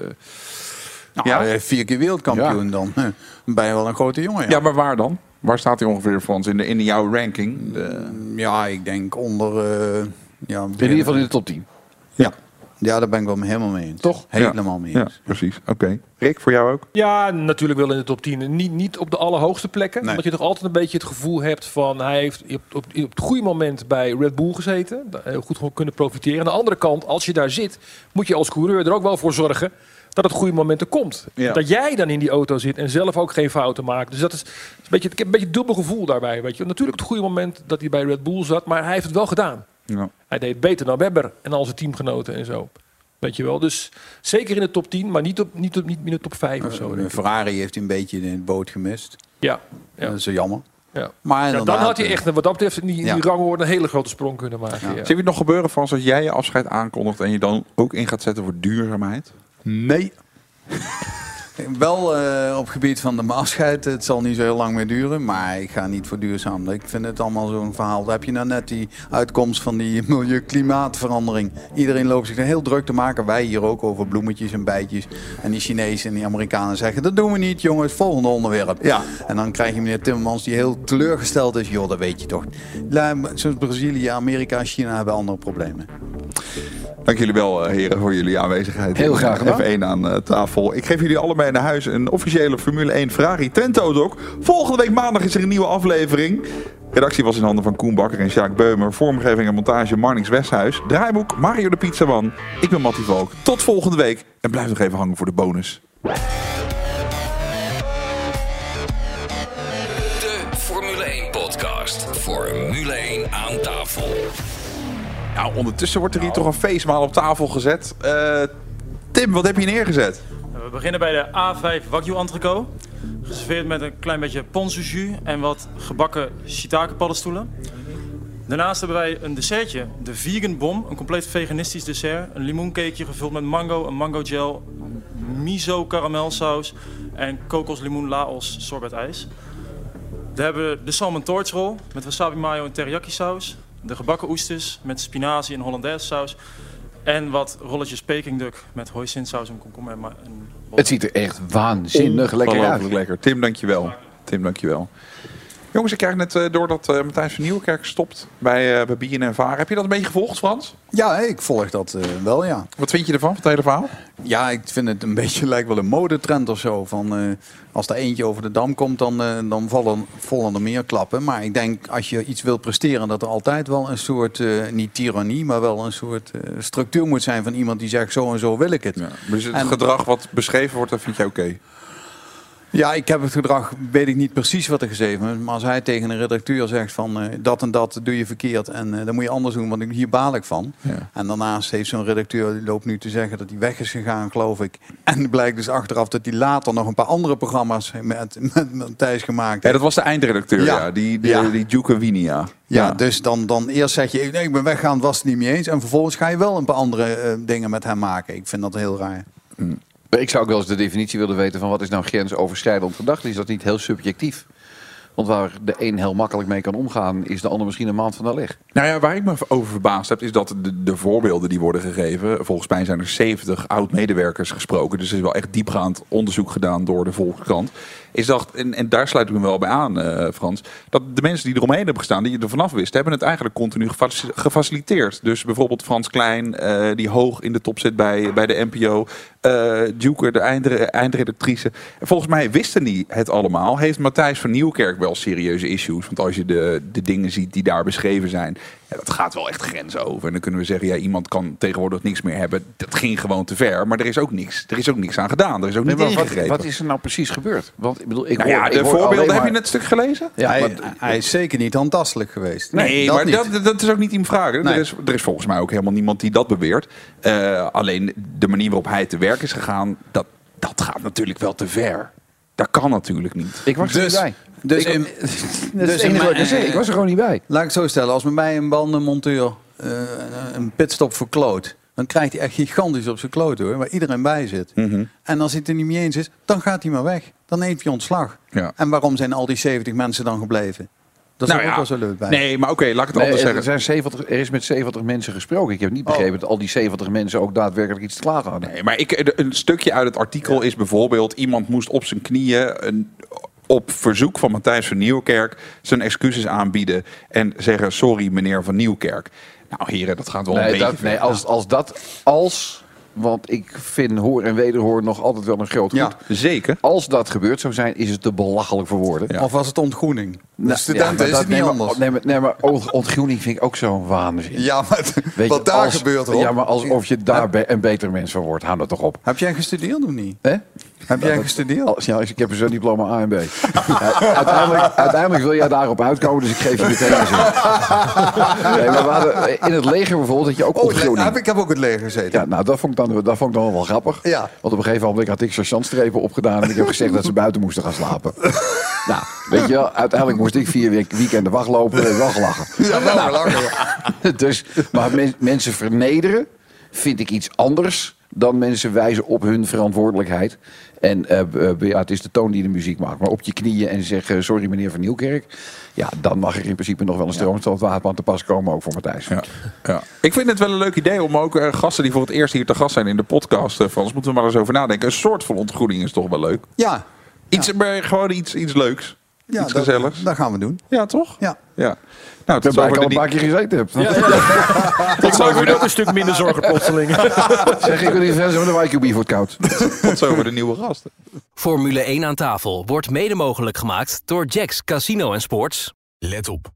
Nou, Ja? hij heeft vier keer wereldkampioen dan. Dan ben je wel een grote jongen. ja. Ja, maar waar dan? Waar staat hij ongeveer voor ons in, de, in jouw ranking? De- ja ik denk onder... eh, ja, In ieder geval in de top 10. Ja. ja, daar ben ik wel helemaal mee eens. Toch? Helemaal mee ja, eens. precies. Oké. Rick, voor jou ook? Ja, natuurlijk wel in de top 10. Niet, niet op de allerhoogste plekken. Nee. Omdat je toch altijd een beetje het gevoel hebt van... hij heeft op, op, op het goede moment bij Red Bull gezeten. Heel goed gewoon kunnen profiteren. Aan de andere kant, als je daar zit... moet je als coureur er ook wel voor zorgen... dat het goede moment er komt. Ja. Dat jij dan in die auto zit en zelf ook geen fouten maakt. Dus dat is, is een beetje, ik heb een beetje dubbel gevoel daarbij. Weet je. Natuurlijk het goede moment dat hij bij Red Bull zat... maar hij heeft het wel gedaan. Ja. Hij deed beter dan Webber en al zijn teamgenoten en zo. Weet je wel. Dus zeker in de top 10, maar niet, op, niet, op, niet in de top 5 of zo. Eh. Ferrari heeft hij een beetje in het boot gemist. Ja, ja. Dat is zo jammer. ja. Maar Ja, dan had hij eh, echt, wat dat betreft, in die, in die Ja. rangorde een hele grote sprong kunnen maken. Ja. Zie je het nog gebeuren, Frans, als jij je afscheid aankondigt... en je dan ook in gaat zetten voor duurzaamheid? Nee. Wel eh, op gebied van de afscheid. Het zal niet zo heel lang meer duren. Maar ik ga niet voor duurzaam. Ik vind het allemaal zo'n verhaal. Daar heb je nou net die uitkomst van die milieu-klimaatverandering. Iedereen loopt zich er heel druk te maken. Wij hier ook over bloemetjes en bijtjes. En die Chinezen en die Amerikanen zeggen... dat doen we niet, jongens. Volgende onderwerp. Ja. En dan krijg je meneer Timmermans die heel teleurgesteld is. Joh, dat weet je toch. Zoals Brazilië, Amerika China hebben andere problemen. Dank jullie wel, eh, heren, voor jullie aanwezigheid. Heel graag gedaan. Even één aan eh, tafel. Ik geef jullie allebei naar huis een officiële Formule 1 Ferrari Trento Doc. Volgende week maandag is er een nieuwe aflevering. Redactie was in handen van Koen Bakker en Sjaak Beumer. Vormgeving en montage Marnix Westhuis. Draaiboek Mario de Pizzaman. Ik ben Mattie Valk. Tot volgende week. En blijf nog even hangen voor de bonus. De Formule 1 podcast. Formule 1 aan tafel. Nou, ondertussen wordt er hier toch een feestmaal op tafel gezet. Eh, Tim, wat heb je neergezet? We beginnen bij de A5 Wagyu Entreco. Geserveerd met een klein beetje ponzu jus en wat gebakken shiitake paddenstoelen. Daarnaast hebben wij een dessertje, de Vegan Bom. Een compleet veganistisch dessert. Een limoencakeje gevuld met mango, een mango gel, miso karamelsaus en kokos limoen laos sorbet ijs. We hebben de salmon torch roll met wasabi mayo en teriyaki saus. De gebakken oesters met spinazie en hollandaise saus. En wat rolletjes peking duck met hoisinsaus en komkommer en en Het ziet er echt waanzinnig lekker uit. Lekker. Tim, dankjewel. Tim, dankjewel. Jongens, ik krijg net eh, door dat eh, Matthijs van Nieuwkerk stopt bij, uh, bij BNN Varen. Heb je dat een beetje gevolgd, Frans? Ja, ik volg dat wel, ja. Wat vind je ervan, van het hele verhaal? Ja, ik vind het een beetje lijkt wel een modetrend of zo. Van, als er eentje over de dam komt, dan, dan vallen, vallen er meer klappen. Maar ik denk, als je iets wilt presteren, dat er altijd wel een soort, niet tirannie, maar wel een soort structuur moet zijn van iemand die zegt, zo en zo wil ik het. Dus het En- gedrag wat beschreven wordt, dat vind jij oké? Ja, ik heb het gedrag, weet ik niet precies wat er geschreven is. Maar als hij tegen een redacteur zegt van eh, dat en dat doe je verkeerd en dan moet je anders doen, want ik- hier baal ik van. Ja. En daarnaast heeft zo'n redacteur, die loopt nu te zeggen dat hij weg is gegaan, geloof ik. En blijkt dus achteraf dat hij later nog een paar andere programma's met, met Matthijs gemaakt Ja, dat was de eindredacteur, ja. Ja. Die, die, Ja. die Duke Winia. Ja, dus dan, dan eerst zeg je, nee, ik ben weggaan, was het niet mee eens. En vervolgens ga je wel een paar andere eh, dingen met hem maken. Ik vind dat heel raar. Ik zou ook wel eens de definitie willen weten van wat is nou grensoverschrijdend gedacht. Is dat niet heel subjectief? Want waar de een heel makkelijk mee kan omgaan, is de ander misschien een maand van de leg. Nou ja, waar ik me over verbaasd heb, is dat de, de voorbeelden die worden gegeven. Volgens mij zijn er 70 oud-medewerkers gesproken. Dus er is wel echt diepgaand onderzoek gedaan door de Volkskrant. Is dat, en, en daar sluit ik me wel bij aan, eh, Frans. Dat de mensen die eromheen hebben gestaan, die er vanaf wisten, hebben het eigenlijk continu gefaci- gefaciliteerd. Dus bijvoorbeeld Frans Klein, eh, die hoog in de top zit bij, bij de NPO. Duker, de eindre- eindredactrice. En volgens mij wisten die het allemaal. Heeft Matthijs van Nieuwkerk wel serieuze issues? Want als je de, de dingen ziet die daar beschreven zijn, ja, dat gaat wel echt grenzen over. En dan kunnen we zeggen, ja, iemand kan tegenwoordig niks meer hebben. Dat ging gewoon te ver. Maar er is ook niks, er is ook niks aan gedaan. Er is ook niet wat, wat is er nou precies gebeurd? Want ik bedoel, ik Nou hoor, ja, de voorbeelden, heb je net stuk gelezen? Ja, hij, maar- hij is zeker niet handtastelijk geweest. Nee, dat maar dat, dat is ook niet in. Nee. Er, is, er is volgens mij ook helemaal niemand die dat beweert. Eh, alleen de manier waarop hij te werk is gegaan, dat, dat gaat natuurlijk wel te ver. Dat kan natuurlijk niet. Ik was er Dus- niet bij. Dus, Ik- in, dus in ik zeggen. Was er gewoon niet bij. Laat ik het zo stellen, als met mij een bandenmonteur eh, een pitstop verkloot, dan krijgt hij echt gigantisch op zijn kloot hoor, waar iedereen bij zit. Mhm. En als hij het er niet mee eens is, dan gaat hij maar weg. Dan neemt hij ontslag. Ja. En waarom zijn al die 70 mensen dan gebleven? Dat is Nou ook ja, wel zo leuk bij. Nee, maar oké, laat ik het Nee, anders er, zeggen. zijn 70, er is met 70 mensen gesproken. Ik heb niet begrepen dat al die 70 mensen ook daadwerkelijk iets te klagen hadden. Nee, maar ik, een stukje uit het artikel is bijvoorbeeld... iemand moest op zijn knieën... Een, op verzoek van Matthijs van Nieuwkerk zijn excuses aanbieden en zeggen sorry meneer van Nieuwkerk. Nou heren, dat gaat wel een Nee, beetje dat, ver. nee als, als dat, als, want ik vind hoor en wederhoor nog altijd wel een groot goed. Ja. Zeker. Als dat gebeurd zou zijn, is het te belachelijk voor woorden. Ja. Of was het ontgroening? De Nou, studenten maar is dat- het niet nee, anders. Nee, maar, nee, maar ont- ontgroening vind ik ook zo'n waanzin. Ja, maar Weet wat je, daar als- gebeurt hoor. Ja, maar alsof je daar een beter mens van wordt. Hou dat toch op. Heb jij gestudeerd of niet? Hè? Heb jij gestudeerd? Als, ja, ik heb zo'n diploma A en B. Uiteindelijk, uiteindelijk wil jij daarop uitkomen, dus ik geef je meteen een zin. Nee, maar we hadden, in het leger bijvoorbeeld had je ook Oh, ontgroening. heb ik heb ook het leger gezeten. Ja, nou, dat vond ik dan, dat vond ik dan wel grappig. Ja. Want op een gegeven moment had ik sergeantstrepen opgedaan... en ik heb gezegd dat ze buiten moesten gaan slapen. nou, weet je wel, uiteindelijk moest ik vier week, weekenden wachtlopen. en wel gelachen. Ja, wel Nou, ja. dus, maar men- mensen vernederen vind ik iets anders dan mensen wijzen op hun verantwoordelijkheid. En eh, b- eh, ja, het is de toon die de muziek maakt. Maar op je knieën en zeggen, sorry meneer Van Nieuwkerk. Ja, dan mag er in principe nog wel een stroomstand wapen aan te pas komen, ook voor Matthijs. Ja, ja. Ik vind het wel een leuk idee om ook eh, gasten die voor het eerst hier te gast zijn in de podcast, uh, Frans, moeten we maar eens over nadenken. Een soort van ontgroening is toch wel leuk. Ja. Iets, maar gewoon iets, iets leuks. Ja, iets dat- gezelligs. Dat gaan we doen. Ja, toch? Ja. ja. Nou, Ik tot ben zover al een paar keer gezeten heb. Ik zou weer ook een stuk minder zorgen plotseling. Zeg, ik wil niet verder met de YQB voor het koud. Tot zover de nieuwe gasten. Formule 1 aan tafel wordt mede mogelijk gemaakt door Jacks Casino en Sports. Let op.